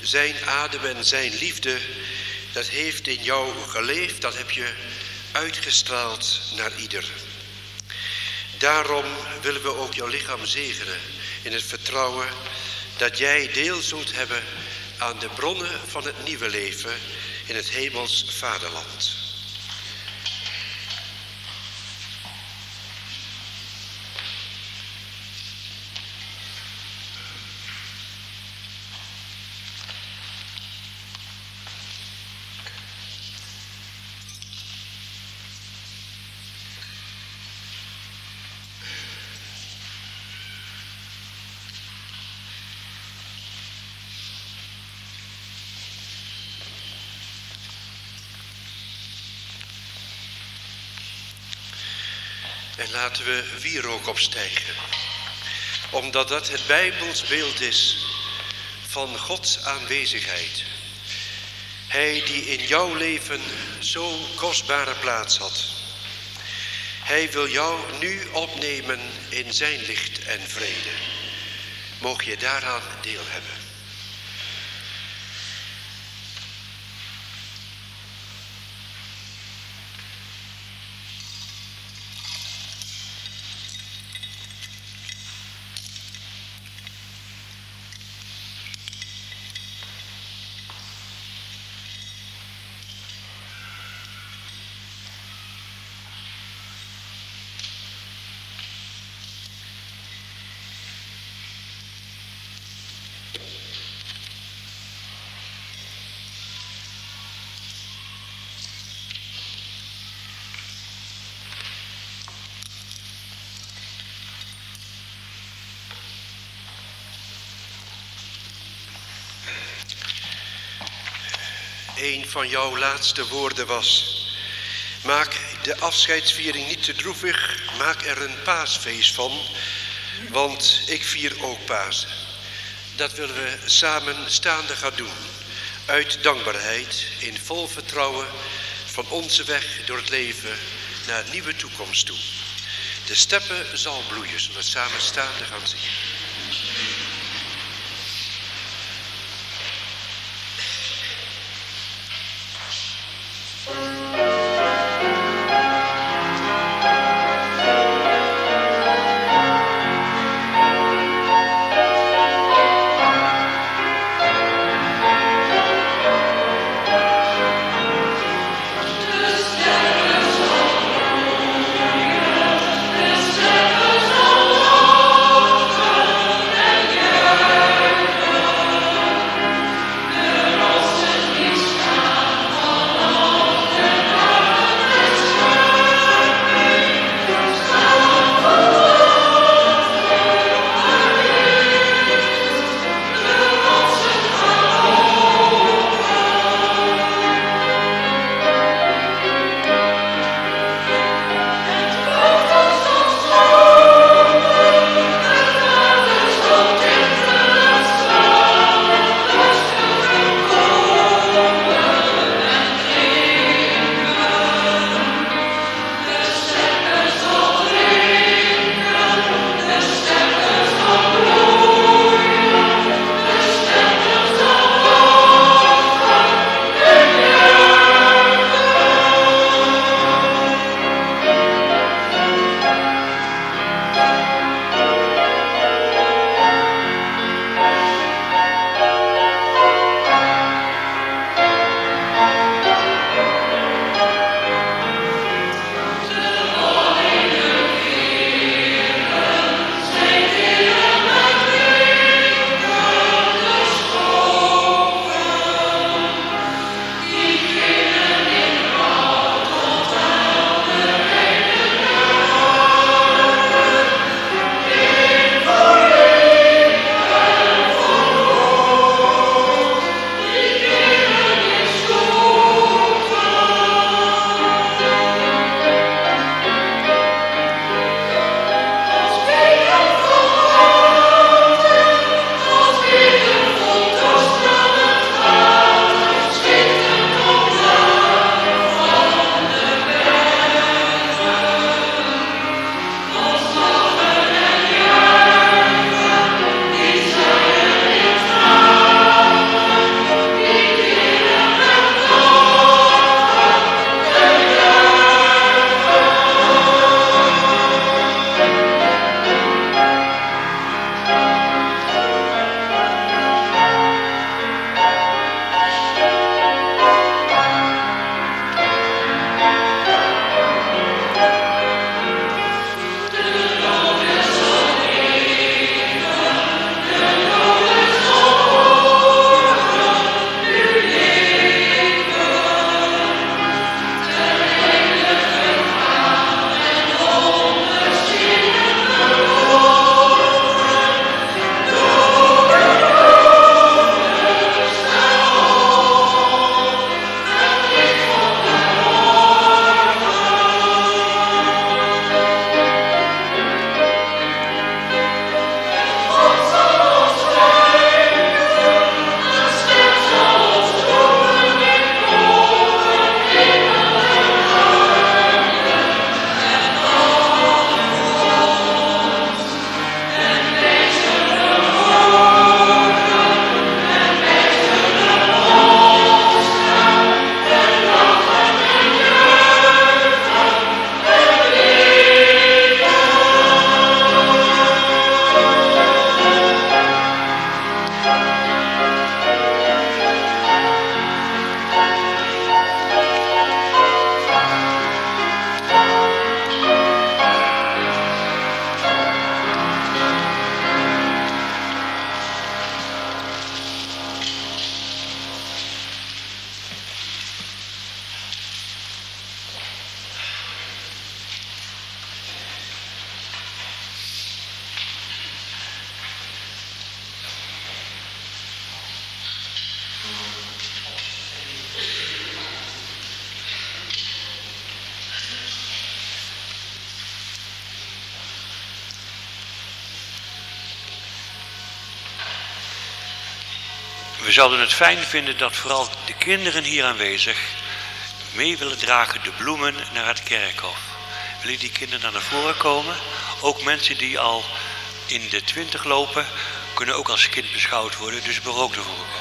Zijn adem en zijn liefde, dat heeft in jou geleefd, dat heb je uitgestraald naar ieder. Daarom willen we ook jouw lichaam zegenen in het vertrouwen dat jij deel zult hebben aan de bronnen van het nieuwe leven in het hemels vaderland. Laten we wierook opstijgen. Omdat dat het Bijbels beeld is van Gods aanwezigheid. Hij die in jouw leven zo'n kostbare plaats had. Hij wil jou nu opnemen in zijn licht en vrede. Mocht je daaraan deel hebben. Een van jouw laatste woorden was. Maak de afscheidsviering niet te droevig, maak er een paasfeest van, want ik vier ook Pasen. Dat willen we samen staande gaan doen, uit dankbaarheid, in vol vertrouwen van onze weg door het leven naar nieuwe toekomst toe. De steppen zal bloeien, zullen we samen staande gaan zingen. Zouden het fijn vinden dat vooral de kinderen hier aanwezig mee willen dragen de bloemen naar het kerkhof. Willen die kinderen naar voren komen? Ook mensen die al in de twintig lopen, kunnen ook als kind beschouwd worden, dus mogen ook naar.